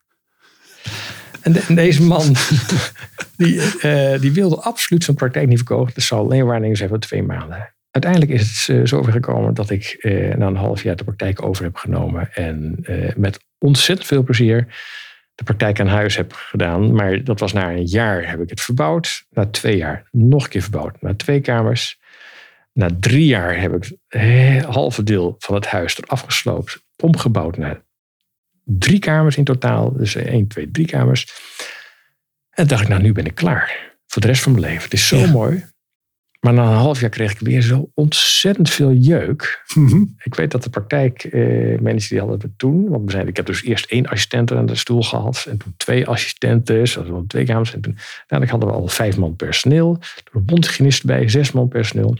S5: En, de- en deze man, <laughs> die, eh, die wilde absoluut zijn praktijk niet verkopen. Dat zal alleen zijn van twee maanden. Uiteindelijk is het eh, zover gekomen dat ik eh, na een half jaar de praktijk over heb genomen. En eh, met ontzettend veel plezier de praktijk aan huis heb gedaan. Maar dat was na een jaar heb ik het verbouwd. Na twee jaar nog een keer verbouwd. Na twee kamers. Na drie jaar heb ik het halve deel van het huis eraf gesloopt. Omgebouwd naar drie kamers in totaal. Dus één, twee, drie kamers. En dacht ik, nou nu ben ik klaar. Voor de rest van mijn leven. Het is zo
S2: Ja.
S5: mooi. Maar na een half jaar kreeg ik weer zo ontzettend veel jeuk. Ik weet dat de praktijkmensen die hadden het toen. Want we zijn, ik heb dus eerst één assistent aan de stoel gehad. En toen twee assistenten. Dus dat waren twee kamers. En toen uiteindelijk hadden we al vijf man personeel. Er een mondhygiënist bij, zes man personeel.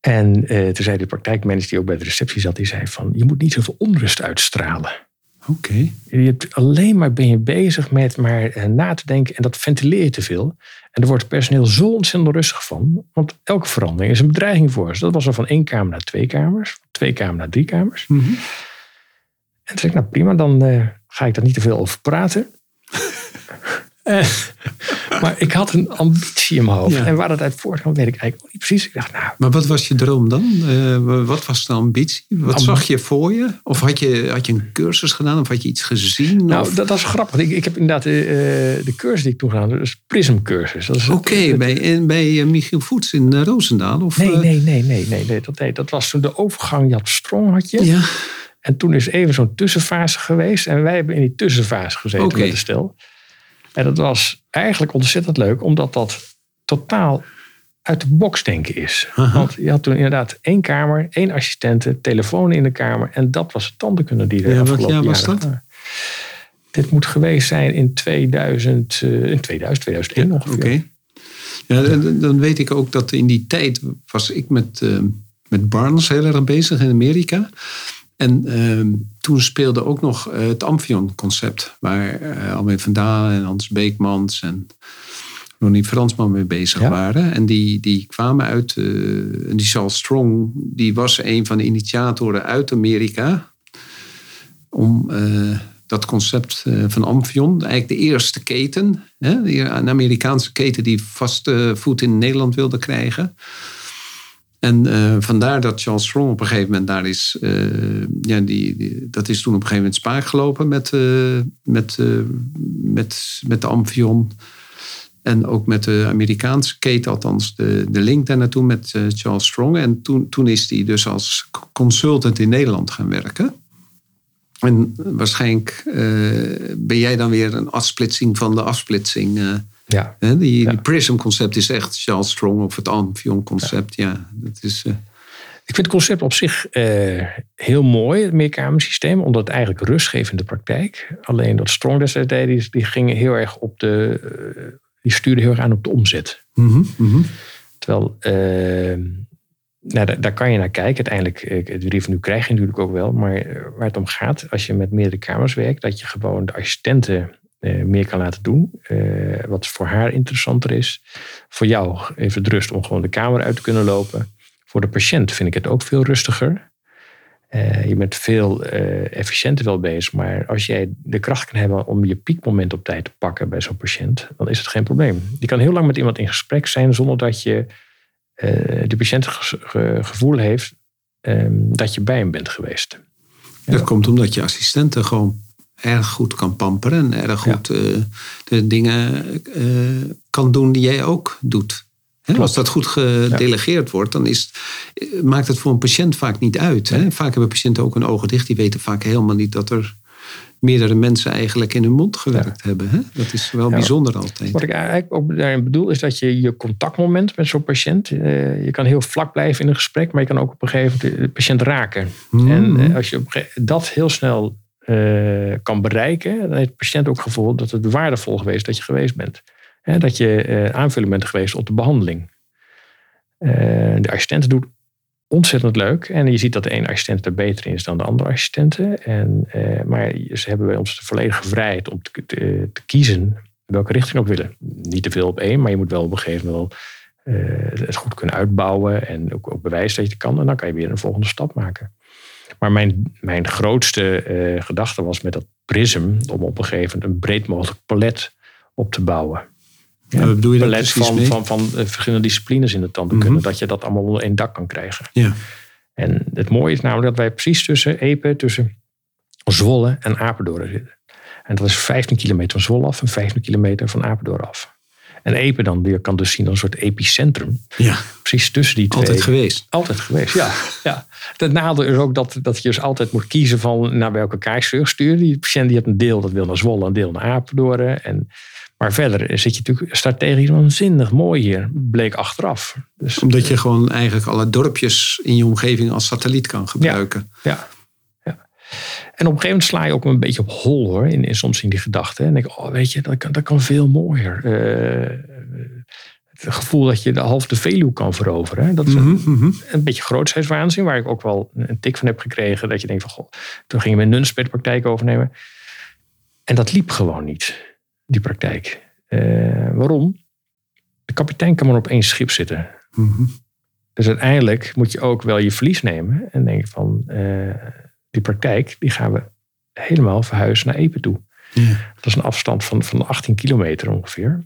S5: En eh, toen zei de praktijkmanager die ook bij de receptie zat. Die zei van, je moet niet zoveel onrust uitstralen.
S2: Oké.
S5: Je hebt alleen maar ben je bezig met maar eh, na te denken en dat ventileer je te veel. En er wordt het personeel zo ontzettend rustig van. Want elke verandering is een bedreiging voor ze. Dat was al van één kamer naar twee kamers. van Twee kamers naar drie kamers. En toen zei ik, nou prima, dan eh, ga ik daar niet te veel over praten. <laughs> Eh, <laughs> maar ik had een ambitie in mijn hoofd.
S2: Ja.
S5: En waar dat uit voortkwam, weet ik eigenlijk ook niet precies. Ik dacht, nou,
S2: Maar wat was je droom dan? Eh, wat was de ambitie? Wat zag je voor je? Of had je, had je een cursus gedaan? Of had je iets gezien?
S5: nou
S2: Of-
S5: dat, dat is grappig. Ik, ik heb inderdaad eh, de cursus die ik toen gedaan heb. Dat is Prism cursus. Dat is
S2: Oké, bij, bij Michiel Voets in Roosendaal? Of,
S5: Nee, nee, nee, nee, nee, nee, dat, nee. Dat was toen de overgang. Jap Strong had je.
S2: Ja,
S5: En toen is even zo'n tussenfase geweest. En wij hebben in die tussenfase gezeten
S2: Oké.
S5: met de stel. En dat was eigenlijk ontzettend leuk. Omdat dat totaal uit de box denken is. Want je had toen inderdaad één kamer, één assistente, telefoon in de kamer. En dat was de tandenkunde die er
S2: Ja,
S5: afgelopen
S2: jaar was dat?
S5: Dit moet geweest zijn in 2000, eh, in 2000 2001 ongeveer.
S2: Oké. Ja, dan, dan weet ik ook dat in die tijd was ik met, eh, met Barnes heel erg bezig in Amerika. En ehm, toen speelde ook nog eh, het Amphion-concept. Waar eh Almeen van Dalen en Hans Beekmans en Ronnie Fransman mee bezig
S5: Ja.
S2: waren. En die, die kwamen uit, eh, en die Charles Strong, die was een van de initiatoren uit Amerika. Om dat concept van Amphion, eigenlijk de eerste keten, hè, die- een Amerikaanse keten die vaste voet in Nederland wilde krijgen. En eh, vandaar dat Charles Strong op een gegeven moment daar is. eh, ja, die, dat is toen op een gegeven moment spaak gelopen met, eh, met, met, met de Amphion. En ook met de Amerikaanse keten, althans de, de link daar naartoe met Charles Strong. En toen, toen is hij dus als consultant in Nederland gaan werken. En waarschijnlijk ben jij dan weer een afsplitsing van de afsplitsing.
S5: Ja.
S2: hè? Die,
S5: Ja.
S2: die Prism-concept is echt Charles Strong of het Amphion-concept. Ja. dat is. eh,
S5: Ik vind het concept op zich eh, heel mooi, het meerkamersysteem, omdat het eigenlijk rust geeft in de praktijk. Alleen dat Strong destijds deed, die, die ging heel erg op de, eh, die stuurde heel erg aan op de omzet.
S2: mhm, mhm.
S5: Terwijl, eh, nou, daar, daar kan je naar kijken. Uiteindelijk, het revenue krijg je natuurlijk ook wel. Maar waar het om gaat, als je met meerdere kamers werkt, dat je gewoon de assistenten eh, meer kan laten doen. Eh, wat voor haar interessanter is. Voor jou even de rust om gewoon de kamer uit te kunnen lopen. Voor de patiënt vind ik het ook veel rustiger. Eh, je bent veel efficiënter wel bezig. Maar als jij de kracht kan hebben om je piekmoment op tijd te pakken bij zo'n patiënt, dan is het geen probleem. Je kan heel lang met iemand in gesprek zijn zonder dat je de patiënt het ge- ge- gevoel heeft ehm, dat je bij hem bent geweest.
S2: Dat komt omdat je assistenten gewoon erg goed kan pamperen. En erg goed eh, de dingen eh, kan doen die jij ook doet. Hè, als dat goed gedelegeerd wordt, dan is, eh, maakt het voor een patiënt vaak niet uit. Hè? Vaak hebben patiënten ook hun ogen dicht. Die weten vaak helemaal niet dat er meerdere mensen eigenlijk in hun mond gewerkt hebben. Hè? Dat is wel bijzonder altijd.
S5: Wat ik eigenlijk ook daarin bedoel, is dat je je contactmoment met zo'n patiënt. eh, je kan heel vlak blijven in een gesprek, maar je kan ook op een gegeven moment de patiënt raken.
S2: Mhm.
S5: En eh, als je dat heel snel eh, kan bereiken, dan heeft de patiënt ook het gevoel dat het waardevol geweest dat je geweest bent. Dat je eh, aanvulling bent geweest op de behandeling. Eh, de assistent doet ontzettend leuk. En je ziet dat de ene assistent er beter in is dan de andere assistenten. En, maar ze hebben bij ons de volledige vrijheid om te, te, kiezen welke richting op willen. Niet te veel op één, maar je moet wel op een gegeven moment het goed kunnen uitbouwen. En ook, ook bewijzen dat je het kan. En dan kan je weer een volgende stap maken. Maar mijn, mijn grootste eh, gedachte was met dat prism om op een gegeven moment een breed mogelijk palet op te bouwen.
S2: Ja, bedoel je daar
S5: palet van,
S2: mee?
S5: van, van eh, verschillende disciplines in de tandheelkunde.
S2: Mhm.
S5: Dat je dat allemaal onder één dak kan krijgen.
S2: Ja.
S5: En het mooie is namelijk dat wij precies tussen Epe, tussen Zwolle en Apeldoorn zitten. En dat is 15 kilometer van Zwolle af en 15 kilometer van Apeldoorn af. En Epe dan, je kan dus zien als een soort epicentrum.
S2: ja,
S5: Precies tussen die twee.
S2: altijd geweest.
S5: Altijd geweest, ja. ja. Het nadeel is ook dat, dat je dus altijd moet kiezen van naar welke kaarsvlucht sturen. Die patiënt die heeft een deel dat wil naar Zwolle, een deel naar Apeldoorn. En, maar verder zit je natuurlijk strategisch waanzinnig mooi hier, bleek achteraf. Dus,
S2: Omdat je gewoon eigenlijk alle dorpjes in je omgeving als satelliet kan gebruiken.
S5: Ja. ja. Een gegeven moment sla je ook een beetje op hol hoor, in, in, soms in die gedachten. En denk ik, oh weet je, dat kan, dat kan veel mooier. Eh, het gevoel dat je de half de Veluwe kan veroveren. hè, Dat is een,
S2: Mhm, mhm.
S5: een beetje grootheidswaanzin, waar ik ook wel een tik van heb gekregen. Dat je denkt van, goh, toen gingen we Nunspeet de praktijk overnemen. En dat liep gewoon niet, die praktijk. Eh, waarom? De kapitein kan maar op één schip zitten.
S2: Mhm.
S5: Dus uiteindelijk moet je ook wel je verlies nemen. En denken van, eh, die praktijk, die gaan we helemaal verhuizen naar Epe toe.
S2: Ja.
S5: Dat is een afstand van, van 18 kilometer ongeveer.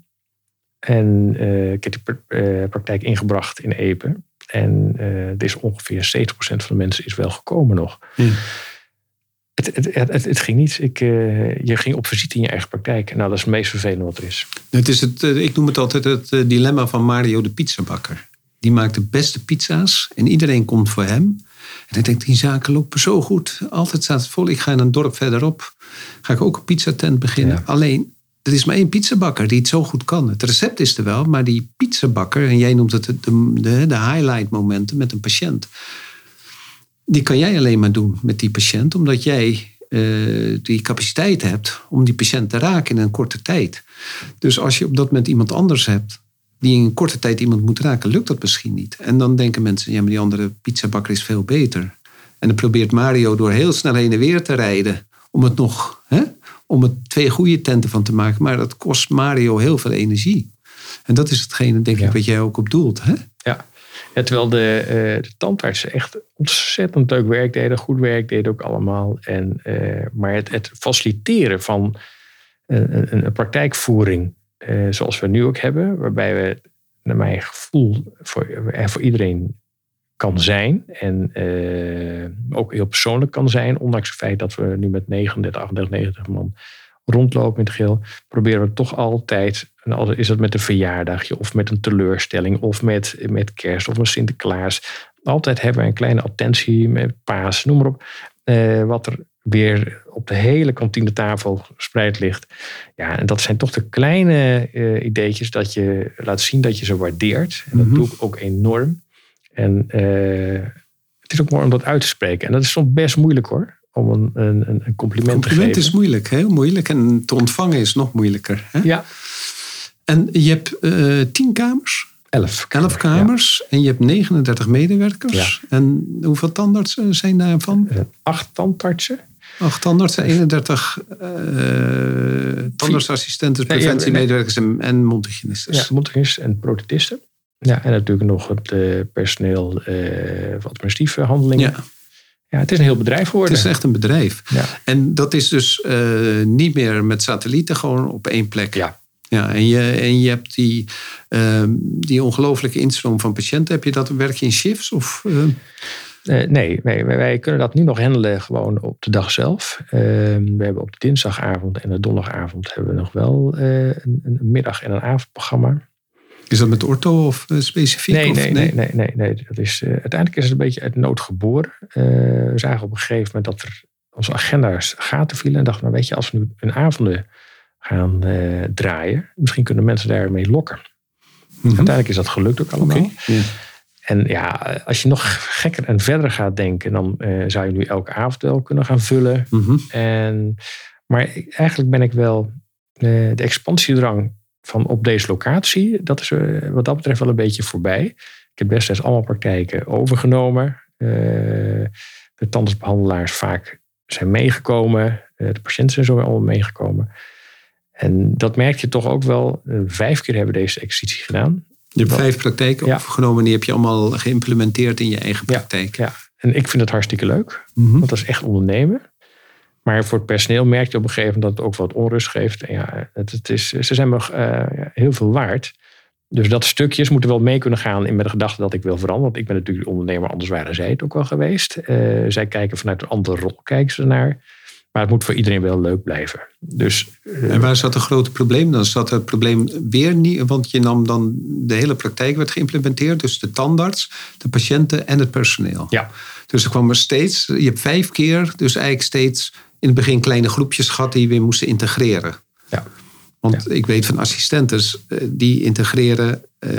S5: En eh, ik heb die pra- eh, praktijk ingebracht in Epe. En eh er is ongeveer 70% van de mensen is wel gekomen nog.
S2: Ja.
S5: Het, het, het, ging niet. Ik, je ging op visite in je eigen praktijk. Nou, dat is het meest vervelende wat er is.
S2: Het is het, ik noem het altijd het dilemma van Mario de pizzabakker. Die maakt de beste pizza's en iedereen komt voor hem. En ik denk, die zaken lopen zo goed. Altijd staat het vol. Ik ga in een dorp verderop. Ga ik ook een pizzatent beginnen.
S5: Ja.
S2: Alleen, er is maar één pizzabakker die het zo goed kan. Het recept is er wel, maar die pizzabakker... en jij noemt het de, de, de highlight momenten met een patiënt... die kan jij alleen maar doen met die patiënt... omdat jij eh, die capaciteit hebt om die patiënt te raken in een korte tijd. Dus als je op dat moment iemand anders hebt die in korte tijd iemand moet raken, lukt dat misschien niet. En dan denken mensen, ja, maar die andere pizzabakker is veel beter. En dan probeert Mario door heel snel heen en weer te rijden om het nog, hè, om het twee goede tenten van te maken. Maar dat kost Mario heel veel energie. En dat is hetgene, denk
S5: Ja.
S2: ik, wat jij ook op doelt. Hè?
S5: Ja. Ja, terwijl de, eh, de tandartsen echt ontzettend leuk werk deden, goed werk deden ook allemaal. En, eh, maar het, het faciliteren van een praktijkvoering eh, zoals we nu ook hebben, waarbij we naar mijn gevoel voor, voor iedereen kan zijn en eh, ook heel persoonlijk kan zijn, ondanks het feit dat we nu met 39, 38, 90 man rondlopen in het geheel, proberen we toch altijd, is het met een verjaardagje of met een teleurstelling of met, met kerst of met Sinterklaas, altijd hebben we een kleine attentie met paas, noem maar op, eh, wat er weer op de hele kantinetafel gespreid ligt. Ja, en dat zijn toch de kleine eh, ideetjes dat je laat zien dat je ze waardeert. En dat
S2: Mhm.
S5: doe ik ook enorm. En eh, het is ook mooi om dat uit te spreken. En dat is soms best moeilijk hoor, om een, een, een compliment, te
S2: Compliment
S5: geven.
S2: is moeilijk, heel moeilijk. En te ontvangen is nog moeilijker. Hè?
S5: Ja,
S2: En je hebt eh, tien kamers.
S5: elf.
S2: Elf kamers en je hebt 39 medewerkers. En hoeveel tandartsen zijn daarvan?
S5: Ja. Acht tandartsen.
S2: Acht tandartsen, 31 eh tandartsassistenten,
S5: Nee, ja,
S2: preventiemedewerkers en, en mondhygiënistes.
S5: Ja, mondhygiënisten en prothetisten. Ja, en natuurlijk nog het eh, personeel eh, voor administratieve handelingen.
S2: Ja,
S5: Ja, het is een heel bedrijf
S2: het
S5: geworden.
S2: is echt een bedrijf.
S5: Ja.
S2: En dat is dus niet meer met satellieten, gewoon op één plek.
S5: Ja.
S2: Ja, en, je, en je hebt die, eh, die ongelooflijke instroom van patiënten. Heb je dat, werk je in shifts? Of, eh,
S5: nee, nee, wij, kunnen dat nu nog handelen gewoon op de dag zelf. Eh, we hebben op de dinsdagavond en de donderdagavond hebben we nog wel eh, een, een middag- en een avondprogramma.
S2: is dat met ortho of eh, specifiek?
S5: Nee,
S2: of,
S5: nee, nee, nee, nee, nee. Dat is, uiteindelijk is het een beetje uit nood geboren. We zagen op een gegeven moment dat er onze agenda's gaten vielen. En dachten, nou weet je, als we nu een avonden gaan draaien, misschien kunnen mensen daarmee lokken.
S2: Mhm.
S5: Uiteindelijk is dat gelukt ook allemaal. En ja, als je nog gekker en verder gaat denken, dan eh, zou je nu elke avond wel kunnen gaan vullen.
S2: Mhm.
S5: En, maar eigenlijk ben ik wel eh, de expansiedrang van op deze locatie, dat is eh, wat dat betreft wel een beetje voorbij. Ik heb destijds allemaal praktijken overgenomen. De tandartsbehandelaars vaak zijn meegekomen. De patiënten zijn zo weer allemaal meegekomen. En dat merk je toch ook wel. Vijf keer hebben we deze exercitie gedaan.
S2: Je hebt vijf praktijken
S5: Ja.
S2: opgenomen en die heb je allemaal geïmplementeerd in je eigen praktijk.
S5: Ja, en ik vind het hartstikke leuk.
S2: Mhm.
S5: Want dat is echt ondernemen. Maar voor het personeel merk je op een gegeven moment dat het ook wat onrust geeft. En ja, het, het is, ze zijn me eh, heel veel waard. Dus dat stukjes moeten wel mee kunnen gaan in met de gedachte dat ik wil veranderen. Want ik ben natuurlijk ondernemer, anders waren zij het ook wel geweest. Eh, zij kijken vanuit een andere rol, kijken ze naar. Maar het moet voor iedereen wel leuk blijven. Dus eh,
S2: En waar zat het grote probleem? Dan zat het probleem weer niet, want je nam dan de hele praktijk werd geïmplementeerd. Dus de tandarts, de patiënten en het personeel.
S5: ja,
S2: Dus er kwam er steeds, je hebt vijf keer, dus eigenlijk steeds in het begin kleine groepjes gehad die je weer moesten integreren.
S5: ja,
S2: Want ik weet van assistentes, eh, die integreren eh,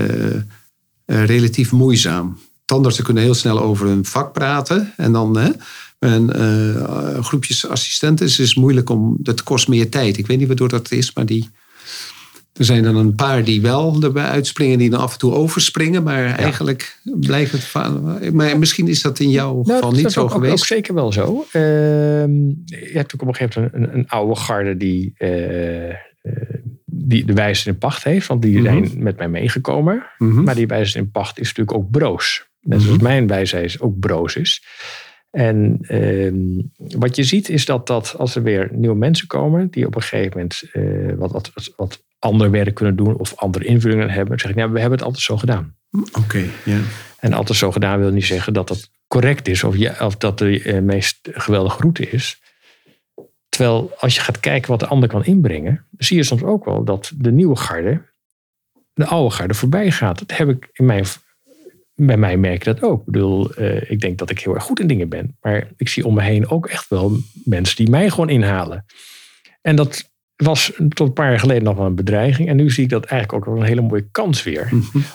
S2: relatief moeizaam. Tandartsen kunnen heel snel over hun vak praten. En dan en, eh, groepjes assistenten is moeilijk om, dat kost meer tijd. Ik weet niet waardoor dat is, maar die, er zijn dan een paar die wel erbij uitspringen, die dan af en toe overspringen. Maar eigenlijk blijft het. va- Maar misschien is dat in jouw
S5: Nou,
S2: geval
S5: dat
S2: niet
S5: is
S2: zo
S5: ook, ook-
S2: geweest.
S5: Ook zeker wel zo. Ehm, je hebt ook op een gegeven moment een, een, oude garde die, eh, eh, die de wijze in pacht heeft. Want die
S2: Mhm.
S5: zijn met mij meegekomen.
S2: Mhm.
S5: Maar die wijze in pacht is natuurlijk ook broos. Net zoals
S2: Mhm.
S5: mijn wijsheid ook broos is. En ehm, wat je ziet is dat, dat als er weer nieuwe mensen komen... die op een gegeven moment eh, wat, wat, wat, wat ander werk kunnen doen... of andere invullingen hebben... dan zeg ik, nou, we hebben het altijd zo gedaan.
S2: Oké, ja.
S5: En altijd zo gedaan wil niet zeggen dat dat correct is of, je, of dat de eh, meest geweldige route is. Terwijl als je gaat kijken wat de ander kan inbrengen, zie je soms ook wel dat de nieuwe garde de oude garde voorbij gaat. Dat heb ik in mijn, bij mij merk ik dat ook. Ik bedoel, eh, ik denk dat ik heel erg goed in dingen ben, maar ik zie om me heen ook echt wel mensen die mij gewoon inhalen. En dat was tot een paar jaar geleden nog wel een bedreiging. En nu zie ik dat eigenlijk ook wel een hele mooie kans weer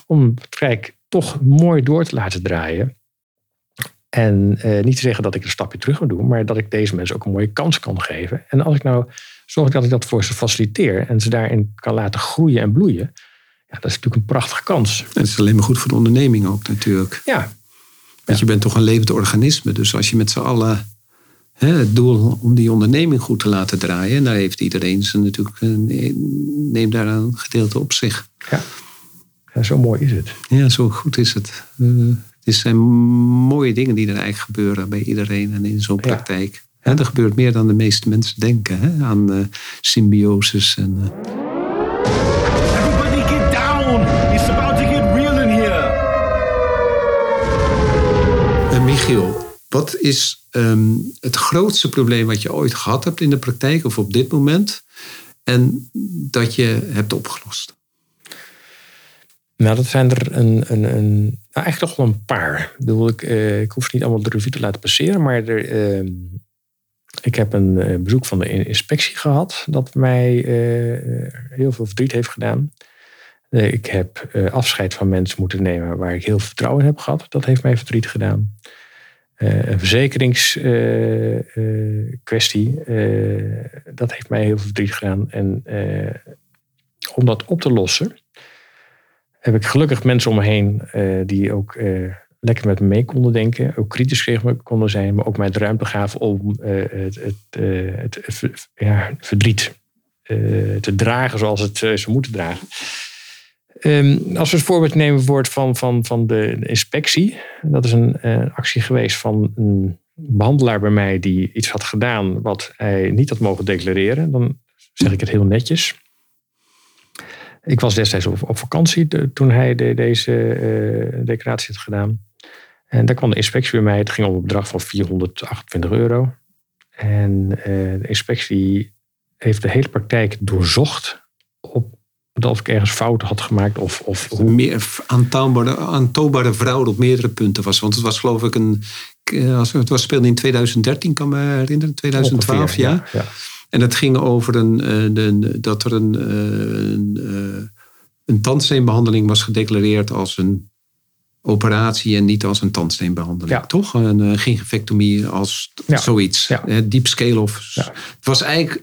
S5: om het praktijk toch mooi door te laten draaien. En eh, niet te zeggen dat ik een stapje terug moet doen, maar dat ik deze mensen ook een mooie kans kan geven. En als ik nou zorg dat ik dat voor ze faciliteer en ze daarin kan laten groeien en bloeien, ja, dat is natuurlijk een prachtige kans.
S2: En het is alleen maar goed voor de onderneming ook natuurlijk.
S5: Ja,
S2: Want je bent toch een levend organisme. Dus als je met z'n allen hè, het doel om die onderneming goed te laten draaien, daar heeft iedereen zijn natuurlijk, eh, neemt daar een gedeelte op zich.
S5: ja. ja zo mooi is het.
S2: Ja, zo goed is het. Eh, het zijn mooie dingen die er eigenlijk gebeuren bij iedereen en in zo'n
S5: Ja.
S2: praktijk. Hè, er gebeurt meer dan de meeste mensen denken hè, aan eh, symbioses. En, Michiel, wat is ehm, het grootste probleem wat je ooit gehad hebt in de praktijk of op dit moment en dat je hebt opgelost?
S5: Nou, dat zijn er een, een, een nou, eigenlijk toch wel een paar. Ik, bedoel, ik, eh, ik hoef ze niet allemaal de revue te laten passeren, maar er, ehm, ik heb een eh, bezoek van de in- inspectie gehad dat mij eh, heel veel verdriet heeft gedaan. Ik heb afscheid van mensen moeten nemen waar ik heel veel vertrouwen in heb gehad. Dat heeft mij verdriet gedaan. Eh, een verzekeringskwestie, dat heeft mij heel veel verdriet gedaan. En eh, om dat op te lossen, heb ik gelukkig mensen om me heen eh, die ook eh, lekker met me mee konden denken. Ook kritisch tegen me konden zijn, maar ook mij de ruimte gaven om eh, het, het, eh, het, het verdriet eh, te dragen zoals het eh, zou moeten dragen. Ehm, als we het voorbeeld nemen van, van, van de inspectie. Dat is een eh, actie geweest van een behandelaar bij mij die iets had gedaan wat hij niet had mogen declareren. Dan zeg ik het heel netjes. Ik was destijds op, vakantie toen hij de- deze eh, declaratie had gedaan. En daar kwam de inspectie bij mij. Het ging om een bedrag van 428 euro. En eh, de inspectie heeft de hele praktijk doorzocht. Op of ik ergens fouten had gemaakt. Of, of hoe,
S2: Meer aantoonbare, aantoonbare fraude op meerdere punten was. Want het was geloof ik een. eh, Als het was speelde in 2013, kan me herinneren. 2012,
S5: ongeveer,
S2: ja.
S5: ja.
S2: En het ging over een, eh, de, dat er een, eh, een, een tandsteenbehandeling was gedeclareerd als een, operatie en niet als een tandsteenbehandeling.
S5: Ja.
S2: Toch? Een uh, gingivectomie als
S5: Ja.
S2: zoiets.
S5: Ja.
S2: Deep scale of... Het was eigenlijk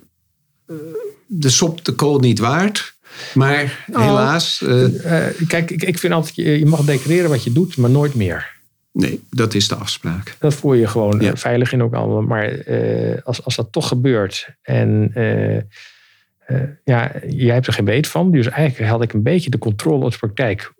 S2: de sop de kool niet waard. Maar
S5: Nou,
S2: helaas, eh,
S5: Eh, kijk, ik, ik vind altijd, je, mag declareren wat je doet, maar nooit meer.
S2: nee, dat is de afspraak.
S5: Dat voel je gewoon
S2: Ja.
S5: eh, veilig in ook allemaal. Maar eh, als, als dat toch gebeurt en eh, eh, ja, jij hebt er geen weet van. Dus eigenlijk had ik een beetje de controle op de praktijk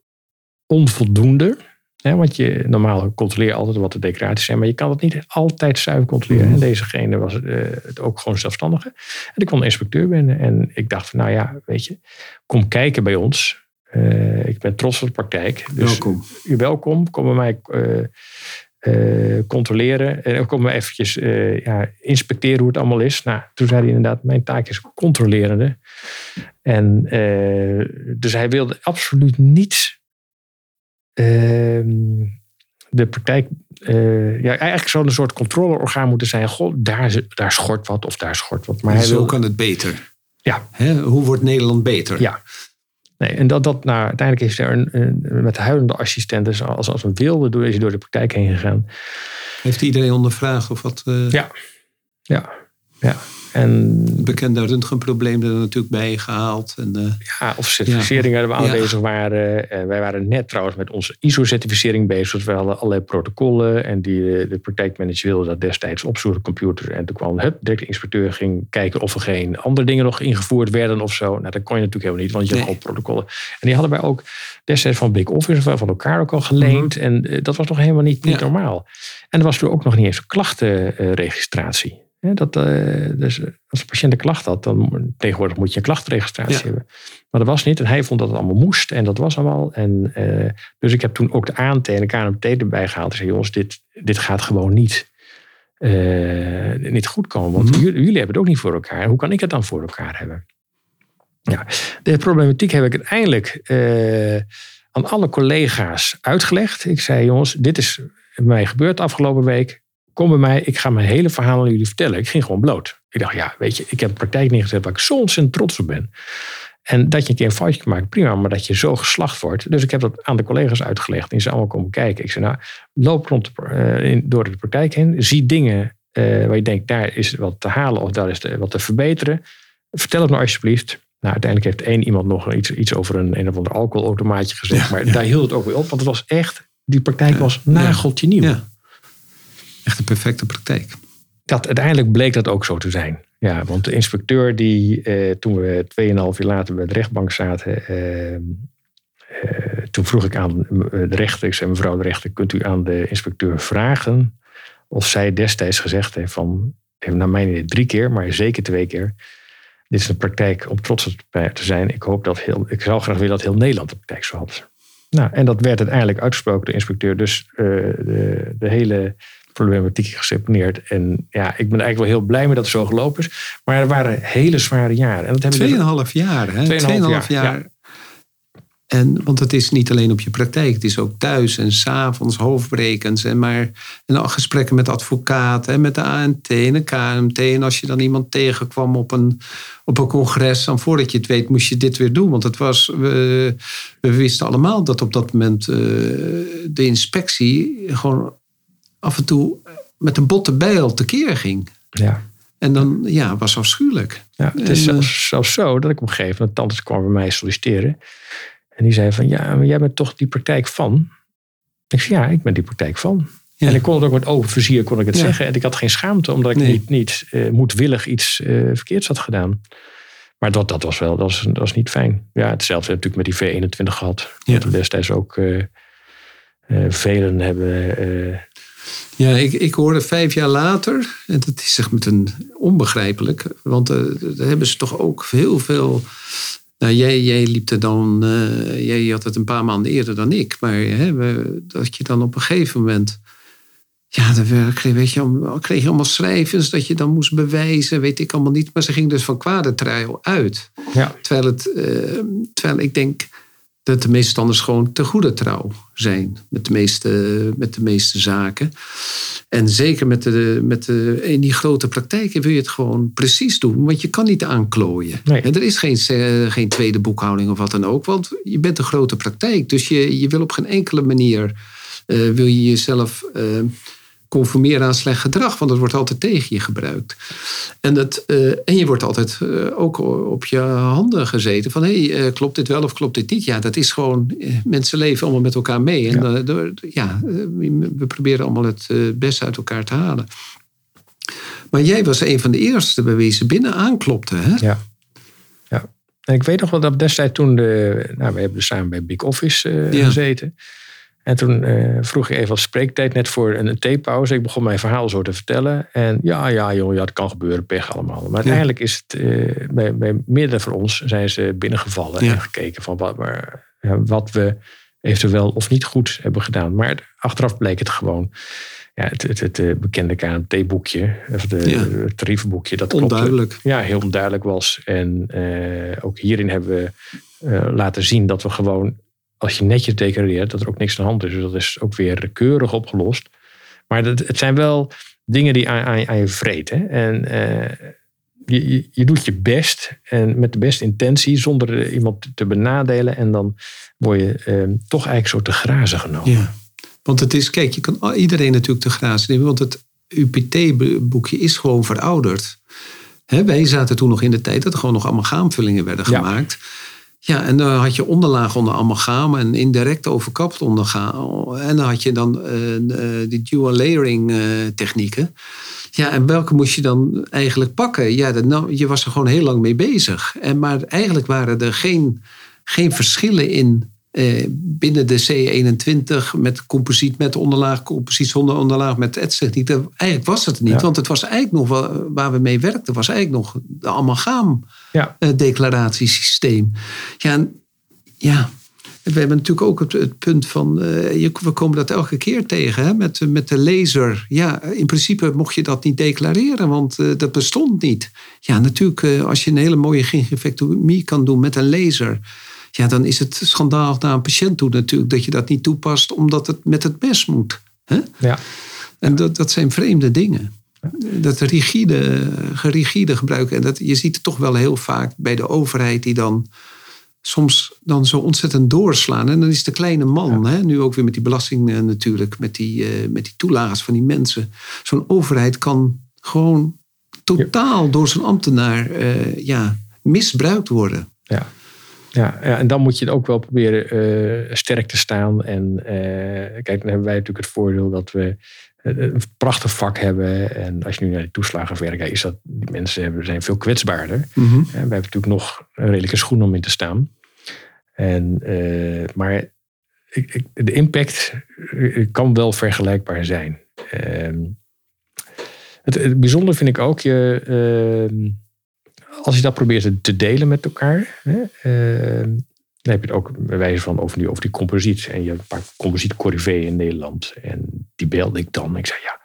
S5: onvoldoende. Want je, normaal controleer je altijd wat de declaraties zijn, maar je kan het niet altijd zuiver controleren.
S2: Mhm.
S5: En dezegene was eh, het ook gewoon zelfstandige. En ik kon een inspecteur binnen en ik dacht van, nou ja, weet je, kom kijken bij ons. Eh, ik ben trots op de praktijk. Dus
S2: Welkom.
S5: u welkom. Kom bij mij eh, controleren. En kom maar eventjes ja, inspecteren hoe het allemaal is. Nou, toen zei hij inderdaad, mijn taak is controlerende. En dus hij wilde absoluut niet ehm, de praktijk... eh, ja, eigenlijk zou een soort controleorgaan moeten zijn. Goh, daar, daar schort wat of daar schort wat. Maar hij
S2: zo
S5: wil,
S2: kan het beter.
S5: Ja.
S2: Hè, hoe wordt Nederland beter?
S5: Ja. Nee, en dat, dat, nou, uiteindelijk is er een, een, met huilende assistenten, als, als een wilde, door, is door de praktijk heen gegaan.
S2: Heeft iedereen ondervraagd of wat eh,
S5: Ja. Ja, ja. En
S2: bekende röntgenprobleem er natuurlijk bij gehaald? En, eh,
S5: ja, of certificeringen waar we
S2: Ja.
S5: aanwezig waren. En wij waren net trouwens met onze ISO-certificering bezig. Dus we hadden allerlei protocollen. En die, eh, de praktijkmanager wilde dat destijds opzoeken op de computer. En toen kwam hup, direct de inspecteur ging kijken of er geen andere dingen nog ingevoerd werden of zo. Nou, dat kon je natuurlijk helemaal niet, want je had al protocollen. En die hadden wij ook destijds van Big Office of van elkaar ook al geleend. En eh, dat was nog helemaal niet, niet
S2: Mhm. Ja.
S5: normaal. En er was toen ook nog niet eens een klachtenregistratie. Dat, eh, dus als een patiënt een klacht had, dan tegenwoordig moet je een klachtenregistratie
S2: Ja.
S5: hebben. Maar dat was niet. En hij vond dat het allemaal moest. En dat was allemaal. En, eh, dus ik heb toen ook de ANT en de KNMT erbij gehaald. Ik zei, jongens, dit, dit gaat gewoon niet, eh, niet goed komen. Want
S2: Mhm.
S5: jullie, jullie hebben het ook niet voor elkaar. Hoe kan ik het dan voor elkaar hebben? Ja, de problematiek heb ik uiteindelijk aan alle collega's uitgelegd. Ik zei, jongens, dit is mij gebeurd de afgelopen week. Kom bij mij, ik ga mijn hele verhaal aan jullie vertellen. Ik ging gewoon bloot. Ik dacht, ja, weet je, ik heb een praktijk neergezet waar ik zo ontzettend trots op ben. En dat je een keer een foutje maken, prima, maar dat je zo geslacht wordt. Dus ik heb dat aan de collega's uitgelegd. Die zijn allemaal komen kijken. Ik zei, nou, loop rond de, eh, in, door de praktijk heen. Zie dingen eh, waar je denkt, daar is wat te halen of daar is wat te verbeteren. Vertel het nou alsjeblieft. Nou, uiteindelijk heeft één iemand nog iets, iets over een, een of ander alcoholautomaatje gezegd. maar daar hield het ook weer op, want het was echt, die praktijk was nageltje nieuw.
S2: ja. Echt een perfecte praktijk.
S5: Dat, uiteindelijk bleek dat ook zo te zijn. Ja, want de inspecteur die eh, toen we 2,5 jaar later bij de rechtbank zaten, eh, eh, toen vroeg ik aan de rechter, ik zei mevrouw de rechter, kunt u aan de inspecteur vragen of zij destijds gezegd heeft van, naar mijn idee drie keer, maar zeker twee keer, dit is een praktijk om trots op te zijn. Ik hoop dat heel, ik zou graag willen dat heel Nederland de praktijk zo had. Nou, en dat werd uiteindelijk uitgesproken door de inspecteur. Dus eh, de, de hele problematiek geseponeerd. En ja, ik ben eigenlijk wel heel blij mee dat het zo gelopen is. Maar er waren hele zware jaren. En dat hebben we
S2: Tweeënhalf jaar, hè?
S5: Tweeënhalf jaar.
S2: En, want het is niet alleen op je praktijk, het is ook thuis en s'avonds hoofdbrekens. En, maar, en al gesprekken met advocaten en met de ANT en de KMT. En als je dan iemand tegenkwam op een, op een congres, dan voordat je het weet moest je dit weer doen. Want het was, we, we wisten allemaal dat op dat moment eh, de inspectie gewoon af en toe met een botte bijl tekeer ging.
S5: ja.
S2: En dan, ja, was afschuwelijk.
S5: Ja, het is
S2: En, eh,
S5: zelfs, zelfs zo dat ik op een gegeven moment, tante kwam bij mij solliciteren. En die zei van, ja, maar jij bent toch die praktijk van? Ik zei, ja, ik ben die praktijk van.
S2: Ja.
S5: En ik kon het ook met open vizier kon ik het
S2: Ja.
S5: zeggen. En ik had geen schaamte, omdat ik
S2: Nee.
S5: niet, niet eh, moedwillig iets eh, verkeerds had gedaan. Maar dat, dat was wel, dat was, dat was niet fijn. Ja, hetzelfde natuurlijk met die V21 gehad.
S2: Ja.
S5: Dat we destijds ook eh, eh, velen hebben...
S2: Ja, ik, ik hoorde vijf jaar later, en dat is echt met een onbegrijpelijk, want eh, daar hebben ze toch ook heel veel. Nou, jij, jij liep er dan, eh, jij had het een paar maanden eerder dan ik, maar hè, we- dat je dan op een gegeven moment. Ja, dan kreeg, weet je, allemaal- kreeg je allemaal schrijvers dat je dan moest bewijzen, weet ik allemaal niet. Maar ze ging dus van kwade trial uit.
S5: ja.
S2: Terwijl, het, eh, terwijl ik denk, dat de meeste standers gewoon te goede trouw zijn met de meeste, met de meeste zaken. En zeker met de, met de, in die grote praktijken wil je het gewoon precies doen, want je kan niet aanklooien.
S5: Nee.
S2: En er is geen, eh, geen tweede boekhouding of wat dan ook, want je bent een grote praktijk. Dus je, je wil op geen enkele manier eh, wil je jezelf eh, conformeren aan slecht gedrag, want dat wordt altijd tegen je gebruikt. En, dat, eh, en je wordt altijd eh, ook op je handen gezeten van hé, hey, eh, klopt dit wel of klopt dit niet? Ja, dat is gewoon, mensen leven allemaal met elkaar mee. En
S5: Ja.
S2: door, ja, we proberen allemaal het beste uit elkaar te halen. Maar jij was een van de eerste bij wie ze binnen aanklopte, hè?
S5: Ja. ja. En ik weet nog wel dat destijds toen, de, nou, we hebben dus samen bij Big Office
S2: Ja.
S5: gezeten. En toen eh, vroeg ik even wat spreektijd, net voor een, een theepauze. Ik begon mijn verhaal zo te vertellen. En ja, ja, joh, ja, het kan gebeuren, pech allemaal. Maar uiteindelijk is het, eh, bij, bij meerdere van ons zijn ze binnengevallen
S2: Ja.
S5: en gekeken van wat, waar, ja, wat we eventueel of niet goed hebben gedaan. Maar achteraf bleek het gewoon ja, het, het, het eh, bekende KMT-boekje, of de,
S2: Ja.
S5: het tarievenboekje. Dat klopte.
S2: Onduidelijk.
S5: Ja, heel onduidelijk was. En ook hierin hebben we laten zien dat we gewoon, als je netjes declareert, dat er ook niks aan de hand is. Dus dat is ook weer keurig opgelost. Maar dat, het zijn wel dingen die aan, aan, aan je vreet. Hè? En eh, je, je, je doet je best en met de beste intentie, zonder iemand te benadelen. En dan word je eh, toch eigenlijk zo te grazen genomen.
S2: Ja. Want het is, kijk, je kan iedereen natuurlijk te grazen nemen, want het UPT-boekje is gewoon verouderd. Hè, wij zaten toen nog in de tijd dat er gewoon nog amalgaamvullingen werden
S5: Ja.
S2: gemaakt. Ja, en dan had je onderlaag onder amalgaam en indirect overkapt ondergaam. En dan had je dan eh, eh, die dual layering eh, technieken. Ja, en welke moest je dan eigenlijk pakken? Ja, dat, nou, je was er gewoon heel lang mee bezig. En, maar eigenlijk waren er geen, geen verschillen in binnen de C21 met composiet, met onderlaag, composiet zonder onderlaag, met etstechniek. Eigenlijk was het niet,
S5: Ja.
S2: want het was eigenlijk nog wel, waar we mee werkten, was eigenlijk nog de amalgaam
S5: Ja.
S2: eh, declaratiesysteem. Ja, ja, we hebben natuurlijk ook het, het punt van, eh, je- we komen dat elke keer tegen hè, met, met de laser. Ja, in principe mocht je dat niet declareren, want eh, dat bestond niet. Ja, natuurlijk, als je een hele mooie gingivectomie kan doen met een laser, ja, dan is het schandaal naar een patiënt toe natuurlijk dat je dat niet toepast omdat het met het mes moet. Hè?
S5: Ja.
S2: En dat, dat zijn vreemde dingen. Dat rigide, gerigide gebruiken. En dat, je ziet het toch wel heel vaak bij de overheid die dan soms dan zo ontzettend doorslaan. En dan is de kleine man, hè, nu ook weer met die belasting eh, natuurlijk, met die, eh, met die toelages van die mensen. Zo'n overheid kan gewoon totaal door zijn ambtenaar eh, ja, misbruikt worden.
S5: Ja. Ja, ja, en dan moet je het ook wel proberen eh, sterk te staan. En eh, kijk, dan hebben wij natuurlijk het voordeel dat we eh, een prachtig vak hebben. En als je nu naar de toeslagenverk kijkt, is dat die mensen hebben, zijn veel kwetsbaarder. En wij hebben natuurlijk nog een redelijke schoen om in te staan. En, maar ik, ik, de impact kan wel vergelijkbaar zijn. Ehm, het, het bijzondere vind ik ook, je, ehm, als je dat probeert te- delen met elkaar, hè, ehm, dan heb je het ook bij wijze van over die, over die composiet. En je hebt een paar composiet corriveeën in Nederland. En die beelde ik dan. Ik zei, ja,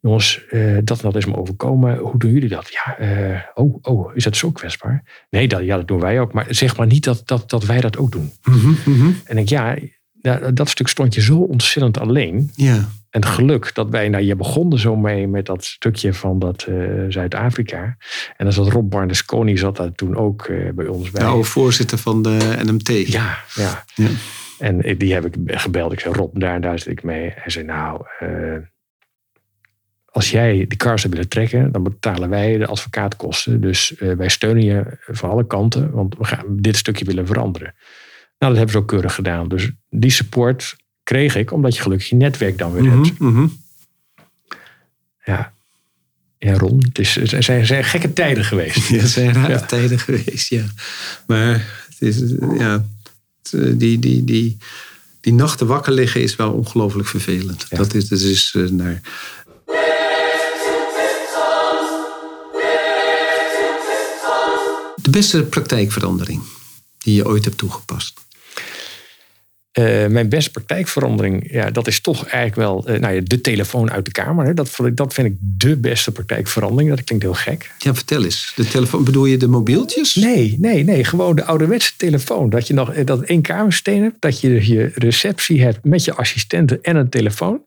S5: jongens, eh, dat en dat is me overkomen. Hoe doen jullie dat? Ja, eh, oh, oh, is dat zo kwetsbaar? Nee, dat, ja, dat doen wij ook. Maar zeg maar niet dat, dat, dat wij dat ook doen. En ik, ja, ja, dat stuk stond je zo ontzettend alleen.
S2: Ja,
S5: En geluk dat wij, nou, je begon er zo mee met dat stukje van dat eh, Zuid-Afrika. En dan zat Rob Barnesconi zat daar toen ook eh, bij ons bij.
S2: de oude voorzitter van de NMT.
S5: Ja, ja.
S2: Ja.
S5: En ik- die heb ik gebeld. Ik zei, Rob, daar, daar zit ik mee. Hij zei, nou, eh, als jij die car zou willen trekken, dan betalen wij de advocaatkosten. Dus eh, wij steunen je van alle kanten, want we gaan dit stukje willen veranderen. Nou, dat hebben ze ook keurig gedaan. Dus die support kreeg ik, omdat je gelukkig je netwerk dan weer hebt.
S2: Mhm, mhm.
S5: Ja, ja Ron, het, is, het zijn, zijn gekke tijden geweest. <laughs>
S2: Ja, het zijn rare
S5: Ja.
S2: tijden geweest, ja. Maar het is, ja, eh, die, die, die, die nachten wakker liggen is wel ongelooflijk vervelend.
S5: Ja.
S2: Dat is, dat is eh, naar... De beste praktijkverandering die je ooit hebt toegepast.
S5: Eh, mijn beste praktijkverandering, ja, dat is toch eigenlijk wel eh, nou ja, de telefoon uit de kamer. Hè. Dat, dat vind ik de beste praktijkverandering. Dat klinkt heel gek.
S2: Ja, vertel eens. De telefoon, bedoel je de mobieltjes?
S5: Nee, nee, nee. Gewoon de ouderwetse telefoon. Dat je nog eh, dat één kamersteen hebt. Dat je je receptie hebt met je assistenten en een telefoon.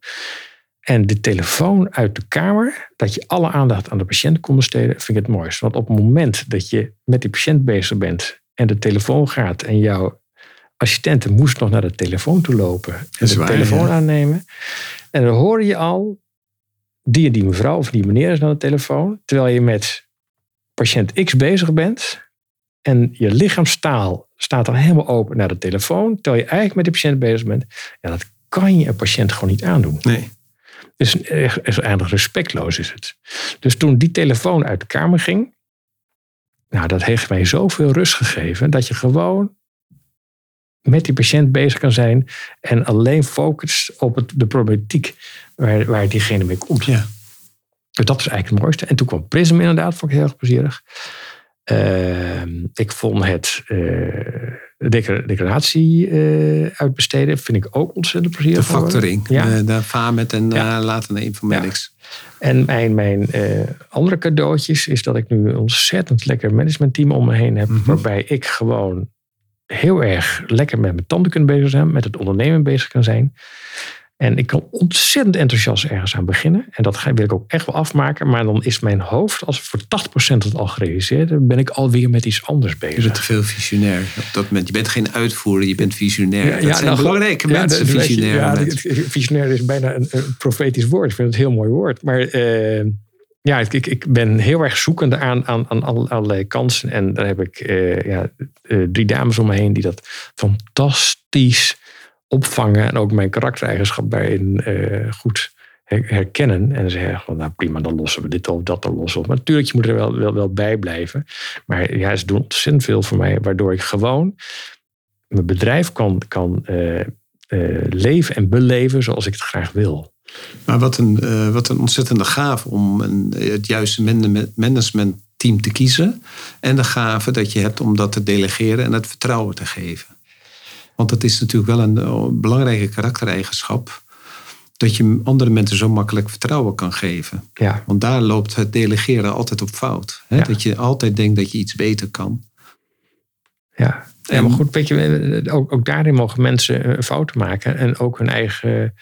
S5: En de telefoon uit de kamer, dat je alle aandacht aan de patiënt kon besteden, vind ik het mooiste. Want op het moment dat je met die patiënt bezig bent en de telefoon gaat en jouw assistenten moest nog naar de telefoon toe lopen en de
S2: waar,
S5: telefoon
S2: ja.
S5: aannemen. En dan hoor je al, die en die mevrouw of die meneer is aan de telefoon, terwijl je met patiënt X bezig bent en je lichaamstaal staat al helemaal open naar de telefoon, terwijl je eigenlijk met de patiënt bezig bent. Ja, dat kan je een patiënt gewoon niet aandoen.
S2: Nee.
S5: Dus is eigenlijk respectloos is het. Dus toen die telefoon uit de kamer ging, nou, dat heeft mij zoveel rust gegeven dat je gewoon met die patiënt bezig kan zijn en alleen focust op het, de problematiek waar, waar diegene mee komt.
S2: Ja.
S5: Dus dat is eigenlijk het mooiste. En toen kwam Prism inderdaad, vond ik heel erg plezierig. Ehm, ik vond het decla- declaratie eh, uitbesteden, vind ik ook ontzettend
S2: De
S5: plezierig. geworden.
S2: factoring.
S5: Ja.
S2: De, de Famet en
S5: Ja.
S2: later de Informatics.
S5: En mijn, mijn eh, andere cadeautjes is dat ik nu een ontzettend lekker managementteam om me heen heb.
S2: Mhm.
S5: Waarbij ik gewoon heel erg lekker met mijn tanden kan bezig zijn. Met het ondernemen bezig kan zijn. En ik kan ontzettend enthousiast ergens aan beginnen. En dat ga- wil ik ook echt wel afmaken. Maar dan is mijn hoofd, als voor 80% het al gerealiseerd heb, ben ik alweer met iets anders
S2: Je bent
S5: bezig.
S2: te veel visionair op dat moment. Je bent geen uitvoerder, je bent visionair. dat zijn
S5: nou,
S2: belangrijke
S5: ja,
S2: mensen, visionair.
S5: Ja, visionair is bijna een, een profetisch woord. Ik vind het een heel mooi woord. Maar eh, ja, ik, ik, ben heel erg zoekende aan, aan, aan alle- allerlei kansen. En daar heb ik eh, ja, eh, drie dames om me heen die dat fantastisch opvangen. En ook mijn karaktereigenschap daarin eh, goed her- herkennen. En zeggen van, nou prima, dan lossen we dit of dat dan lossen. Maar natuurlijk, je moet er wel, wel, wel bij blijven. Maar ja, ze doen ontzettend veel voor mij. Waardoor ik gewoon mijn bedrijf kan, kan leven en beleven zoals ik het graag wil.
S2: Maar wat een, eh, wat een ontzettende gave om een, het juiste man- managementteam te kiezen. En de gave dat je hebt om dat te delegeren en het vertrouwen te geven. Want dat is natuurlijk wel een eh, belangrijke karaktereigenschap. Dat je andere mensen zo makkelijk vertrouwen kan geven.
S5: Ja,
S2: Want daar loopt het delegeren altijd op fout. Hè?
S5: Ja.
S2: Dat je altijd denkt dat je iets beter kan.
S5: ja. ja maar goed, weet je, ook, ook daarin mogen mensen eh, fouten maken en ook hun eigen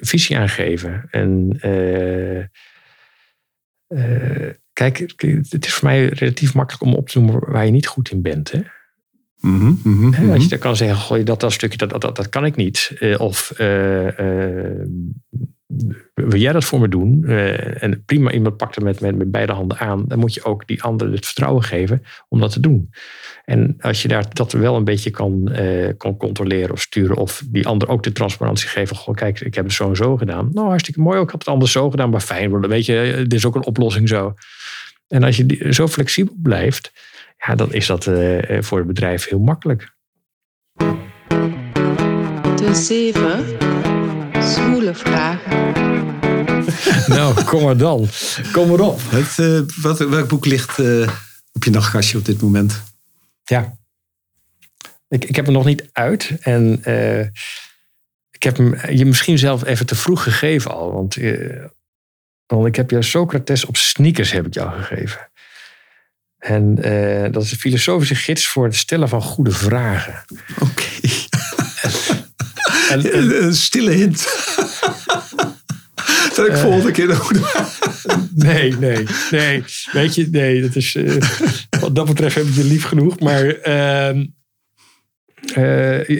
S5: visie aangeven. En eh, eh, kijk, het is voor mij relatief makkelijk om op te noemen waar je niet goed in bent. Hè?
S2: Mhm,
S5: Hè,
S2: mhm.
S5: Als je dan kan zeggen, gooi dat, dat stukje, dat, dat, dat, dat kan ik niet. Eh, of eh, eh, wil jij dat voor me doen? Eh, en prima, iemand pakt het met, met, beide handen aan. Dan moet je ook die ander het vertrouwen geven om dat te doen. En als je daar, dat wel een beetje kan, eh, kan controleren of sturen. Of die ander ook de transparantie geven. Goh, kijk, ik heb het zo en zo gedaan. Nou, hartstikke mooi. Ik had het anders zo gedaan. Maar fijn, weet je, dit is ook een oplossing zo. En als je zo flexibel blijft, ja, dan is dat eh, voor het bedrijf heel makkelijk.
S7: De zeven zwoele vragen. <laughs>
S5: Nou, kom maar dan. Kom maar op.
S2: Het, eh, wat, welk boek ligt eh, op je nachtkastje op dit moment?
S5: Ja. Ik, ik heb hem nog niet uit. En eh, ik heb hem je misschien zelf even te vroeg gegeven al. Want, eh, want ik heb je Socrates op sneakers heb ik jou gegeven. En eh, dat is een filosofische gids voor het stellen van goede vragen.
S2: Oké.
S5: En, en-
S2: Een, stille hint. dat ik volgende keer ook.
S5: Nee, nee, nee. Weet je, nee, dat is. eh, wat dat betreft heb ik je lief genoeg. Maar. eh,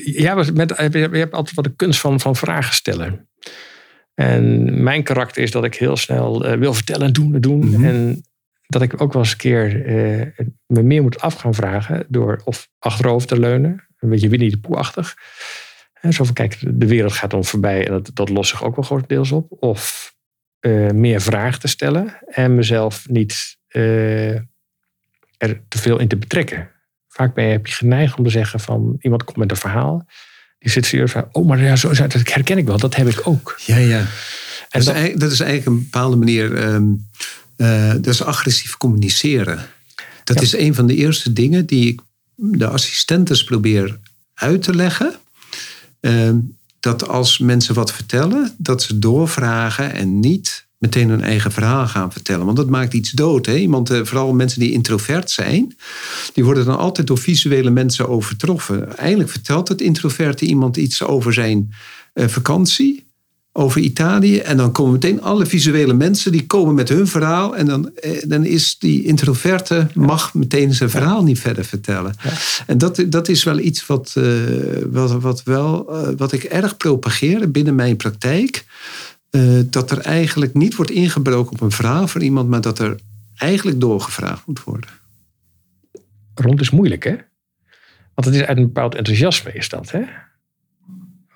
S5: ja, was met, je hebt altijd wat de kunst van, van vragen stellen. En mijn karakter is dat ik heel snel eh, wil vertellen en doen en doen.
S2: Mhm.
S5: En dat ik ook wel eens een keer eh, me meer moet af gaan vragen. Door of achterover te leunen. Een beetje Winnie de Pooh-achtig. En zo van, kijk, de wereld gaat dan voorbij. En dat, dat lost zich ook wel grotendeels op. Of eh, meer vragen te stellen. En mezelf niet eh, er te veel in te betrekken. Vaak ben je, heb je geneigd om te zeggen van... Iemand komt met een verhaal. Die zit serieus van... Oh, maar ja, zo, dat herken ik wel. Dat heb ik ook.
S2: Ja, ja.
S5: En
S2: Dat is,
S5: dat-
S2: is eigenlijk een bepaalde manier. ehm, eh, dat is agressief communiceren. Dat
S5: Ja.
S2: is een van de eerste dingen die ik de assistentes probeer uit te leggen. Eh, dat als mensen wat vertellen, dat ze doorvragen en niet meteen hun eigen verhaal gaan vertellen. Want dat maakt iets dood. Hè? Iemand, eh, vooral mensen die introvert zijn, die worden dan altijd door visuele mensen overtroffen. Eigenlijk vertelt het introverte iemand iets over zijn eh, vakantie, over Italië. En dan komen meteen alle visuele mensen die komen met hun verhaal. En dan, eh, dan is die introverte mag meteen zijn verhaal niet verder vertellen. En dat, dat is wel iets wat, eh, wat, wat, wel, eh, wat ik erg propageer binnen mijn praktijk. Dat er eigenlijk niet wordt ingebroken op een verhaal van iemand, maar dat er eigenlijk doorgevraagd moet worden.
S5: Rond is moeilijk, hè? Want het is uit een bepaald enthousiasme, is dat, hè?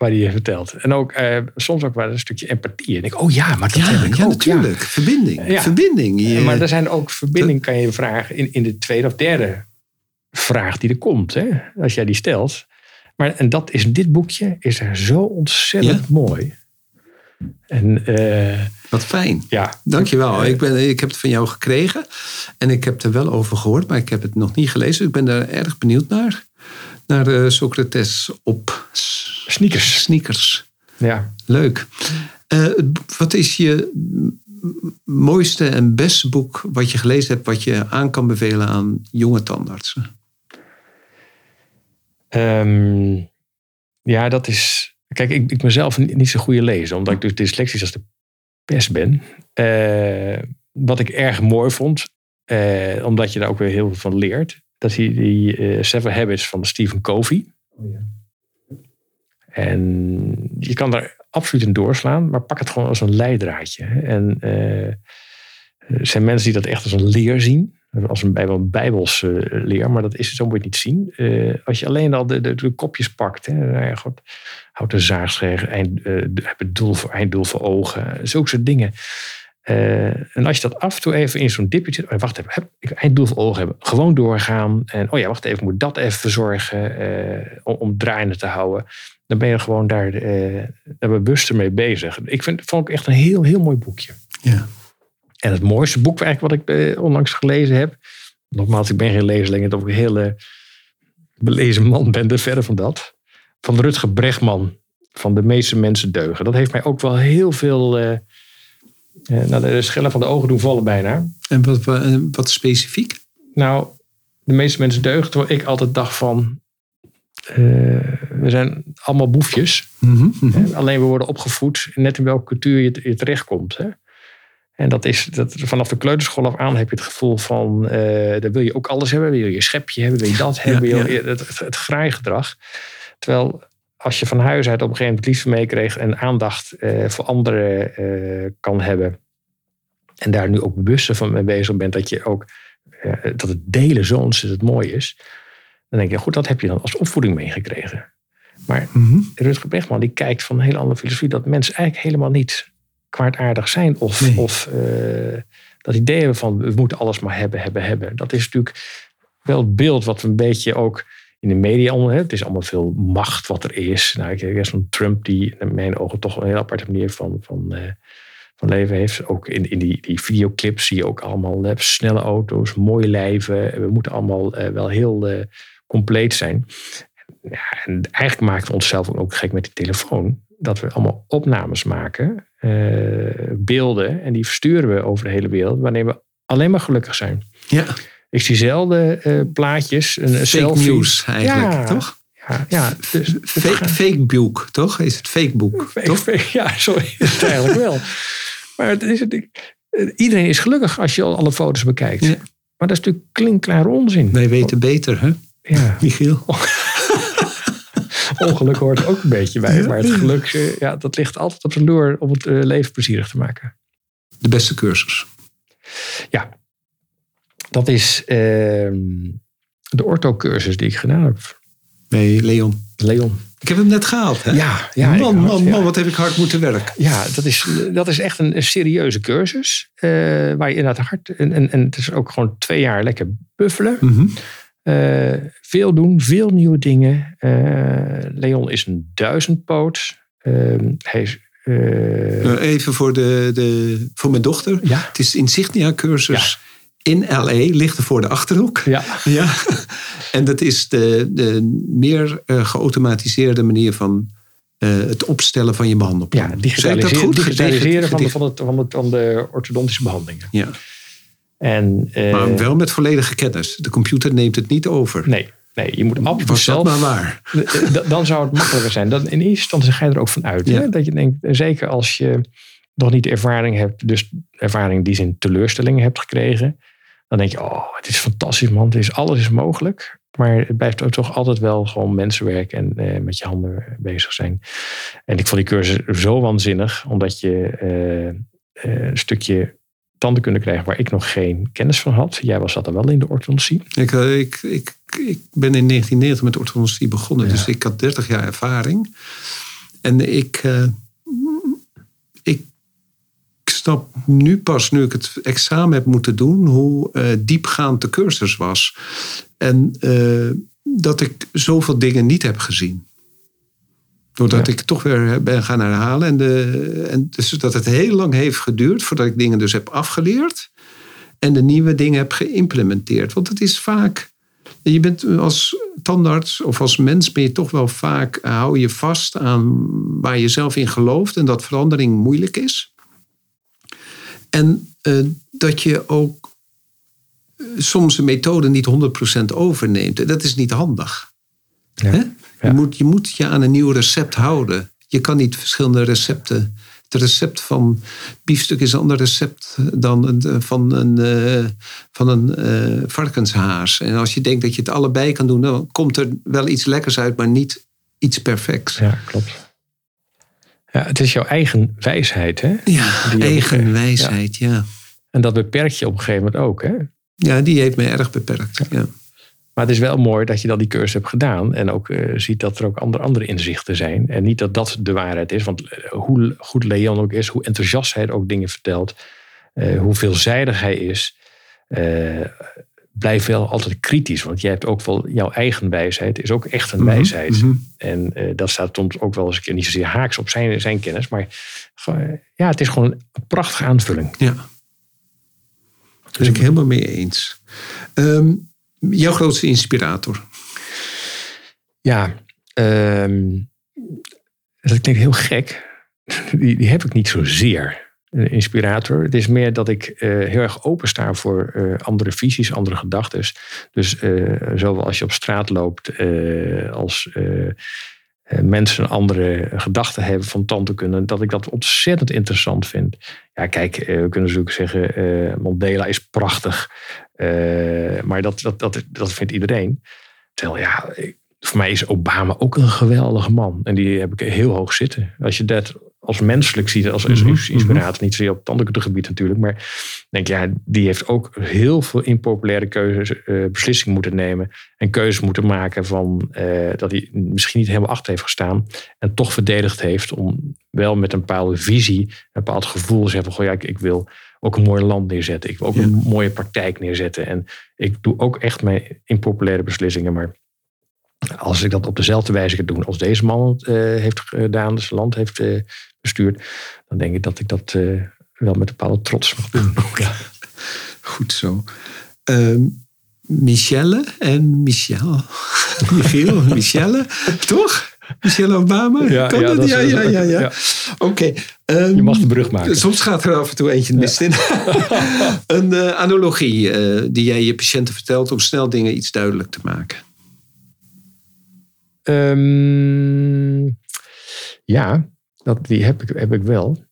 S5: Waar die je vertelt. En ook eh, soms ook wel een stukje empathie. En ik, oh ja, maar dat heb ik
S2: ja
S5: ook.
S2: natuurlijk. Verbinding.
S5: Ja.
S2: Verbinding. Je-
S5: Maar er zijn ook verbinding, kan je vragen, in, in de tweede of derde vraag die er komt, hè? Als jij die stelt. Maar en dat is dit boekje is er zo ontzettend
S2: Ja.
S5: mooi. En eh,
S2: Wat fijn.
S5: ja,
S2: Dankjewel. Ik, ben, ik heb het van jou gekregen. En ik heb er wel over gehoord, maar ik heb het nog niet gelezen. Ik ben daar erg benieuwd naar. Naar eh, Socrates op
S5: Sneakers.
S2: sneakers.
S5: ja.
S2: Leuk. Eh, wat is je mooiste en beste boek wat je gelezen hebt... wat je aan kan bevelen aan jonge tandartsen?
S5: Ehm, ja, dat is. Kijk, ik, ik ben zelf niet niet zo'n goede lezer, omdat ik dus dyslexisch als de pest ben. Eh, wat ik erg mooi vond, omdat je daar ook weer heel veel van leert, dat is die, eh, Seven Habits van Stephen Covey. En je kan daar absoluut in doorslaan, maar pak het gewoon als een leidraadje. En eh, er zijn mensen die dat echt als een leer zien. Als een bijbel, bijbels eh, leer, maar dat is zo moet je het niet zien. Als je alleen al de, de, de kopjes pakt. Hè, nou ja, God, houd de eind, eh, heb het doel voor, einddoel voor ogen. Zulke soort dingen. Eh, en als je dat af en toe even in zo'n dipje zit. Oh, wacht even, heb ik einddoel voor ogen hebben. Gewoon doorgaan. En oh ja, wacht even, ik moet dat even verzorgen. eh, om, om draaiende te houden. Dan ben je gewoon daar, eh, daar bewuster mee bezig. Ik vind, vond ik echt een heel, heel mooi boekje.
S2: Ja.
S5: En het mooiste boek eigenlijk wat ik onlangs gelezen heb. Nogmaals, ik ben geen lezeling. Dat ik een hele belezen man ben. Er verder van dat. Van Rutger Bregman. Van De meeste mensen deugen. Dat heeft mij ook wel heel veel... eh eh, nou, de schellen van de ogen doen vallen bijna.
S2: En wat, wat, specifiek?
S5: Nou, de meeste mensen deugen. Terwijl ik altijd dacht van... eh, we zijn allemaal boefjes.
S2: Mhm, mhm.
S5: Hè? Alleen we worden opgevoed net in welke cultuur je, je terechtkomt. Hè? En dat is dat, vanaf de kleuterschool af aan heb je het gevoel van, eh dan wil je ook alles hebben. Wil je je schepje hebben, wil je dat hebben, wil je het, het, het graaigedrag. Terwijl als je van huis uit op een gegeven moment liefde meekreeg en aandacht eh, voor anderen eh, kan hebben. En daar nu ook bewuster van mee bezig bent dat je ook eh, dat het delen zo ontzettend mooi is. Dan denk je, goed, dat heb je dan als opvoeding meegekregen. Maar
S2: Mhm.
S5: Rutger Bregman die kijkt van een hele andere filosofie. Dat mensen eigenlijk helemaal niet kwaadaardig zijn. Of,
S2: Nee.
S5: of dat idee hebben van we moeten alles maar hebben, hebben, hebben. Dat is natuurlijk wel het beeld wat we een beetje ook in de media onder. Het is allemaal veel macht wat er is. Nou, ik heb zo'n Trump die in mijn ogen toch een heel aparte manier van, van, eh, van leven heeft. Ook in, in die, die videoclips zie je ook allemaal snelle auto's, mooie lijven. We moeten allemaal eh, wel heel eh, compleet zijn. En eigenlijk maken we onszelf ook gek met die telefoon. Dat we allemaal opnames maken, beelden, en die versturen we over de hele wereld, wanneer we alleen maar gelukkig zijn.
S2: Ja,
S5: Ik zie zelden eh, plaatjes, een,
S2: fake
S5: selfie.
S2: news eigenlijk,
S5: Ja.
S2: toch?
S5: Ja, ja dus,
S2: Fake, fake boek, toch? Is het fake boek,
S5: Fake-
S2: toch?
S5: fake- Ja, zo <laughs> is het eigenlijk wel. Maar het is het, iedereen is gelukkig als je al alle foto's bekijkt.
S2: Ja.
S5: Maar dat is natuurlijk klinkklare onzin.
S2: Wij weten beter, hè,
S5: Ja,
S2: Michiel? <laughs>
S5: ongeluk hoort er ook een beetje bij. Maar het geluk, eh, ja, dat ligt altijd op zijn loer om het eh, leven plezierig te maken.
S2: De beste cursus.
S5: Ja, dat is ehm, de orthocursus die ik gedaan heb.
S2: Nee, Leon.
S5: Leon.
S2: Ik heb hem net gehaald, hè?
S5: Ja, ja,
S2: man,
S5: had-
S2: man,
S5: ja.
S2: man, wat heb ik hard moeten werken.
S5: Ja, dat is, dat is echt een, een serieuze cursus. eh, waar je inderdaad hard. En, en, en het is ook gewoon twee jaar lekker buffelen.
S2: Mhm.
S5: Eh, veel doen, veel nieuwe dingen. Eh, Leon is een duizendpoot. Ehm, hij is.
S2: Even voor, de, de, voor mijn dochter.
S5: Ja.
S2: Het is Insignia cursus in L.A. Ligt er voor de Achterhoek.
S5: ja, <laughs>
S2: Ja. En dat is de, de meer eh, geautomatiseerde manier van eh, het opstellen van je behandelplan.
S5: Ja,
S2: ik dat
S5: digitaliseren,
S2: goed?
S5: digitaliseren van, de, van, het, van, het, van de orthodontische behandelingen.
S2: Ja,
S5: En, eh,
S2: maar wel met volledige kennis. De computer neemt het niet over.
S5: nee, nee, je moet absoluut
S2: Was dat
S5: zelf...
S2: maar waar? <laughs>
S5: Dan zou het makkelijker zijn. Dan, in eerste instantie ga je er ook van uit.
S2: Ja.
S5: Hè? Dat je denkt, zeker als je nog niet ervaring hebt, dus ervaring in die zin teleurstellingen hebt gekregen, dan denk je, oh, het is fantastisch man, het is, alles is mogelijk. Maar het blijft ook toch altijd wel gewoon mensenwerk en eh, met je handen bezig zijn. En ik vond die cursus zo waanzinnig, omdat je eh, eh, een stukje tanden krijgen waar ik nog geen kennis van had. Jij was dat er wel in de orthodontie.
S2: Ik, ik, ik, ik ben in 1990 met orthodontie begonnen.
S5: Ja.
S2: Dus ik had 30 jaar ervaring. En ik, ik snap nu pas, nu ik het examen heb moeten doen, hoe eh, diepgaand de cursus was. En eh, dat ik zoveel dingen niet heb gezien. Doordat
S5: Ja.
S2: ik toch weer ben gaan herhalen. En, de, en dus dat het heel lang heeft geduurd voordat ik dingen dus heb afgeleerd. En de nieuwe dingen heb geïmplementeerd. Want het is vaak. Je bent als tandarts of als mens ben je toch wel vaak. hou je vast aan waar je zelf in gelooft. En dat verandering moeilijk is. En eh, dat je ook eh, soms een methode niet 100% overneemt. Dat is niet handig.
S5: Ja.
S2: Hè?
S5: Ja.
S2: Je, moet, je moet je aan een nieuw recept houden. Je kan niet verschillende recepten. Het recept van biefstuk is een ander recept dan een, eh, van een, van een varkenshaas. En als je denkt dat je het allebei kan doen, dan komt er wel iets lekkers uit, maar niet iets perfects.
S5: Ja, klopt. Ja, het is jouw eigen wijsheid, hè?
S2: Ja,
S5: Die
S2: eigen wijsheid, ja.
S5: En dat beperkt je op een gegeven moment ook, hè?
S2: Ja, die heeft me erg beperkt. Ja.
S5: Maar het is wel mooi dat je dan die cursus hebt gedaan. En ook eh, ziet dat er ook andere, andere inzichten zijn. En niet dat dat de waarheid is. Want eh, hoe goed Leon ook is, hoe enthousiast hij ook dingen vertelt. eh, hoe veelzijdig hij is. Blijf wel altijd kritisch. Want jij hebt ook wel jouw eigen wijsheid. Is ook echt een wijsheid.
S2: mhm.
S5: En eh, dat staat soms ook wel eens een keer niet zozeer haaks op zijn, zijn kennis. Maar gewoon, ja, het is gewoon een prachtige aanvulling.
S2: Ja. Dus ik helemaal mee eens. Ehm, jouw grootste inspirator?
S5: Ja, ehm, dat klinkt heel gek. <laughs> Die, die heb ik niet zozeer. Een inspirator. Het is meer dat ik eh, heel erg opensta voor eh, andere visies, andere gedachten. Dus eh, zowel als je op straat loopt, als mensen andere gedachten hebben van tandheelkunde, dat ik dat ontzettend interessant vind. Ja, kijk, we kunnen natuurlijk zeggen, Mandela is prachtig. Maar dat, dat, dat, dat vindt iedereen. Terwijl, ja, voor mij is Obama ook een geweldige man. En die heb ik heel hoog zitten. Als je dat als menselijk ziet, als, als inspirator, niet zozeer op het tandheelkundegebied natuurlijk, maar denk ja, die heeft ook heel veel impopulaire keuzes, eh, beslissingen moeten nemen en keuzes moeten maken van eh, dat hij misschien niet helemaal achter heeft gestaan en toch verdedigd heeft om wel met een bepaalde visie, een bepaald gevoel te zeggen van, goh, ja, ik, ik wil ook een mooi land neerzetten. Ik wil ook een mooie praktijk neerzetten. En ik doe ook echt mijn impopulaire beslissingen, maar als ik dat op dezelfde wijze ga doen als deze man eh, heeft gedaan, dus het land heeft eh, bestuurd, dan denk ik dat ik dat eh, wel met een bepaalde trots mag doen. <laughs>
S2: Goed zo. Ehm, Michelle en Michel. <laughs> Michiel, <laughs> Michelle, toch? Michelle Obama?
S5: Ja,
S2: kan
S5: ja,
S2: dat? ja, ja, ja, ja.
S5: ja.
S2: Oké. ehm,
S5: Je mag de brug maken.
S2: Soms gaat er af en toe eentje mis in. een eh, analogie eh, die jij je patiënten vertelt om snel dingen iets duidelijk te maken.
S5: Ehm, ja, dat, die heb ik, heb ik wel.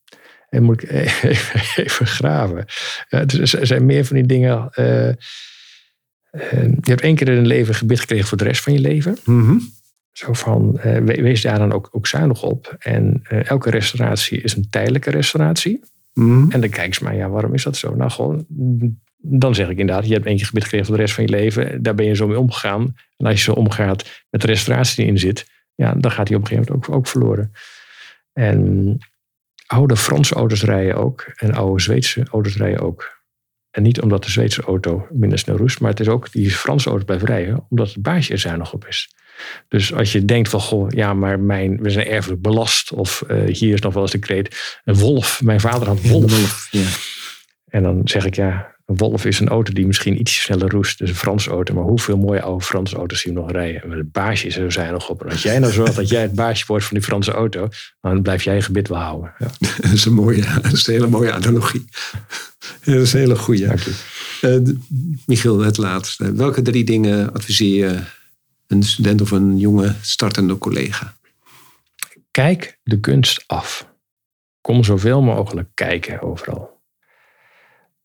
S5: En moet ik even, <laughs> even graven. Ja, het is- er zijn meer van die dingen. eh, eh, je hebt één keer in een leven gebit gekregen voor de rest van je leven. Zo van, eh, we- wees daar dan ook, ook zuinig op. En eh, elke restauratie is een tijdelijke restauratie.
S2: Mhm.
S5: En dan kijken ze maar, ja, waarom is dat zo? Nou, gewoon, dan zeg ik inderdaad, je hebt keer gebit gekregen voor de rest van je leven. Daar ben je zo mee omgegaan. En als je zo omgaat met de restauratie die erin zit, ja, dan gaat die op een gegeven moment ook, ook verloren. En oude Franse auto's rijden ook. En oude Zweedse auto's rijden ook. En niet omdat de Zweedse auto minder snel roest, maar het is ook die Franse auto blijft rijden, omdat het baasje er zuinig op is. Dus als je denkt van, goh, ja, maar mijn, we zijn erfelijk belast. Of eh, hier is nog wel eens de kreet, een wolf. Mijn vader had wolf.
S2: Ja.
S5: En dan zeg ik, ja, Een Wolf is een auto die misschien iets sneller roest. Dus een Franse auto. Maar hoeveel mooie oude Franse auto's zien we nog rijden? En met een baasje is er zijn nog op. En als jij nou zorgt dat jij het baasje wordt van die Franse auto. Dan blijf jij je gebit wel houden. Ja. <laughs>
S2: Dat is een, mooie, dat is een hele mooie analogie. Ja, <laughs> dat is een hele goede.
S5: Dank je.
S2: Eh, Michiel, het laatste. Welke drie dingen adviseer je een student of een jonge startende collega?
S5: Kijk de kunst af. Kom zoveel mogelijk kijken overal.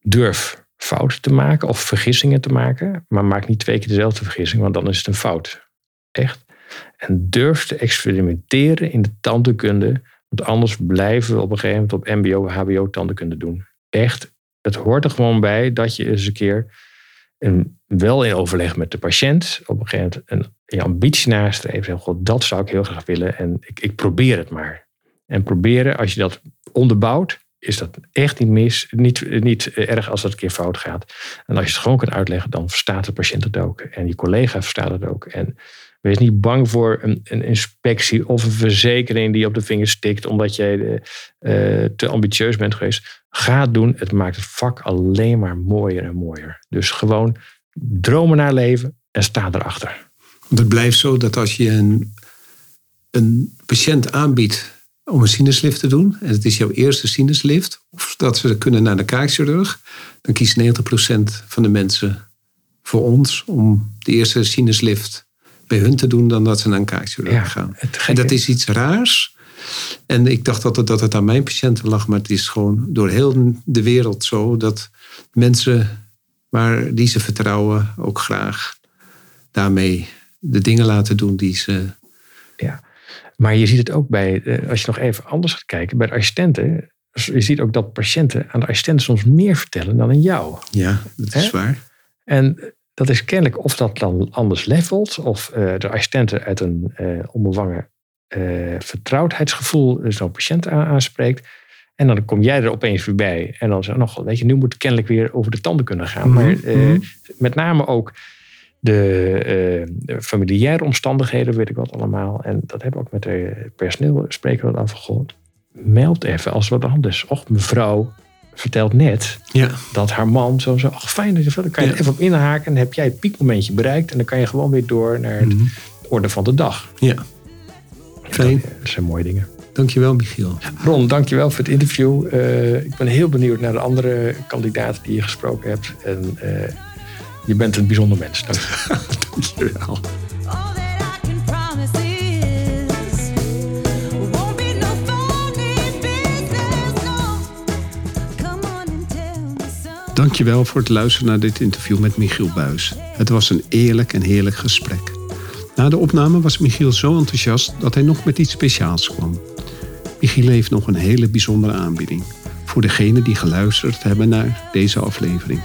S5: Durf fouten te maken of vergissingen te maken. Maar maak niet twee keer dezelfde vergissing, want dan is het een fout. Echt. En durf te experimenteren in de tandheelkunde. Want anders blijven we op een gegeven moment op MBO, HBO tandheelkunde doen. Echt. Het hoort er gewoon bij dat je eens een keer. wel in overleg met de patiënt. op een gegeven moment een, ambitie nastreven. God, dat zou ik heel graag willen. En ik, ik probeer het maar. En proberen, als je dat onderbouwt, is dat echt niet mis. Niet, niet erg als dat een keer fout gaat. En als je het gewoon kunt uitleggen, dan verstaat de patiënt het ook. En je collega verstaat het ook. En wees niet bang voor een, inspectie of een verzekering die op de vingers stikt omdat jij eh, eh, te ambitieus bent geweest. Ga het doen. Het maakt het vak alleen maar mooier en mooier. Dus gewoon dromen naar leven en sta erachter.
S2: Het blijft zo dat als je een, een patiënt aanbiedt om een sinuslift te doen, en het is jouw eerste sinuslift, of dat ze kunnen naar de kaakchirurg, dan kiest 90% van de mensen voor ons om de eerste sinuslift bij hun te doen dan dat ze naar een kaakchirurg
S5: Ja,
S2: gaan. En dat is iets raars. En ik dacht dat het, dat het aan mijn patiënten lag, maar het is gewoon door heel de wereld zo dat mensen waar die ze vertrouwen ook graag daarmee de dingen laten doen die ze.
S5: Ja. Maar je ziet het ook bij, eh, als je nog even anders gaat kijken, bij de assistenten. Je ziet ook dat patiënten aan de assistenten soms meer vertellen dan aan jou.
S2: Ja, dat is
S5: Hè?
S2: waar.
S5: En dat is kennelijk of dat dan anders levelt, of eh, de assistenten uit een eh onbevangen eh, vertrouwdheidsgevoel zo'n patiënt aan- aanspreekt. En dan kom jij er opeens weer bij. En dan zeg je nog, weet je, nu moet het kennelijk weer over de tanden kunnen gaan.
S2: Mhm,
S5: Maar
S2: mhm.
S5: met name ook de, de familiaire omstandigheden, weet ik wat allemaal. En dat hebben we ook met de personeel spreken we dat af van, goh, meld even als wat anders. Och, mevrouw vertelt net
S2: Ja,
S5: dat haar man zo zo, ach fijn dat je dan kan je
S2: Ja.
S5: even op inhaken. En dan heb jij het piekmomentje bereikt. En dan kan je gewoon weer door naar het
S2: Mhm.
S5: orde van de dag.
S2: ja. Fijn.
S5: Dat zijn mooie dingen.
S2: Dankjewel, Michiel.
S5: Ron, dankjewel voor het interview. Eh, ik ben heel benieuwd naar de andere kandidaten die je gesproken hebt. En eh, je bent een bijzonder mens. Dank je. <laughs>
S2: Dankjewel. Dankjewel voor het luisteren naar dit interview met Michiel Buis. Het was een eerlijk en heerlijk gesprek. Na de opname was Michiel zo enthousiast dat hij nog met iets speciaals kwam. Michiel heeft nog een hele bijzondere aanbieding. Voor degenen die geluisterd hebben naar deze aflevering.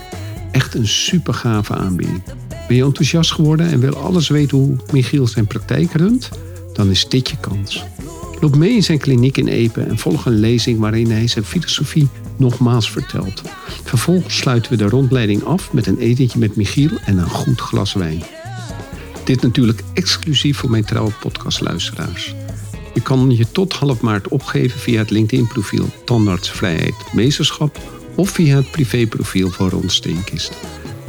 S2: Echt een super gave aanbieding. Ben je enthousiast geworden en wil alles weten hoe Michiel zijn praktijk runt? Dan is dit je kans. Loop mee in zijn kliniek in Epe en volg een lezing waarin hij zijn filosofie nogmaals vertelt. Vervolgens sluiten we de rondleiding af met een etentje met Michiel en een goed glas wijn. Dit natuurlijk exclusief voor mijn trouwe podcastluisteraars. Je kan je tot half maart opgeven via het LinkedIn-profiel Tandartsvrijheid Meesterschap of via het privéprofiel van Ron Steenkist.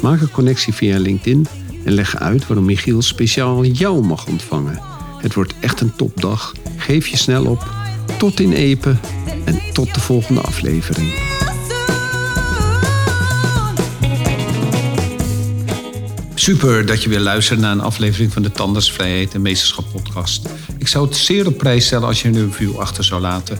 S2: Maak een connectie via LinkedIn en leg uit waarom Michiel speciaal jou mag ontvangen. Het wordt echt een topdag. Geef je snel op. Tot in Epe en tot de volgende aflevering. Super dat je weer luistert naar een aflevering van de Tandartsvrijheid en Meesterschap podcast. Ik zou het zeer op prijs stellen als je een review achter zou laten.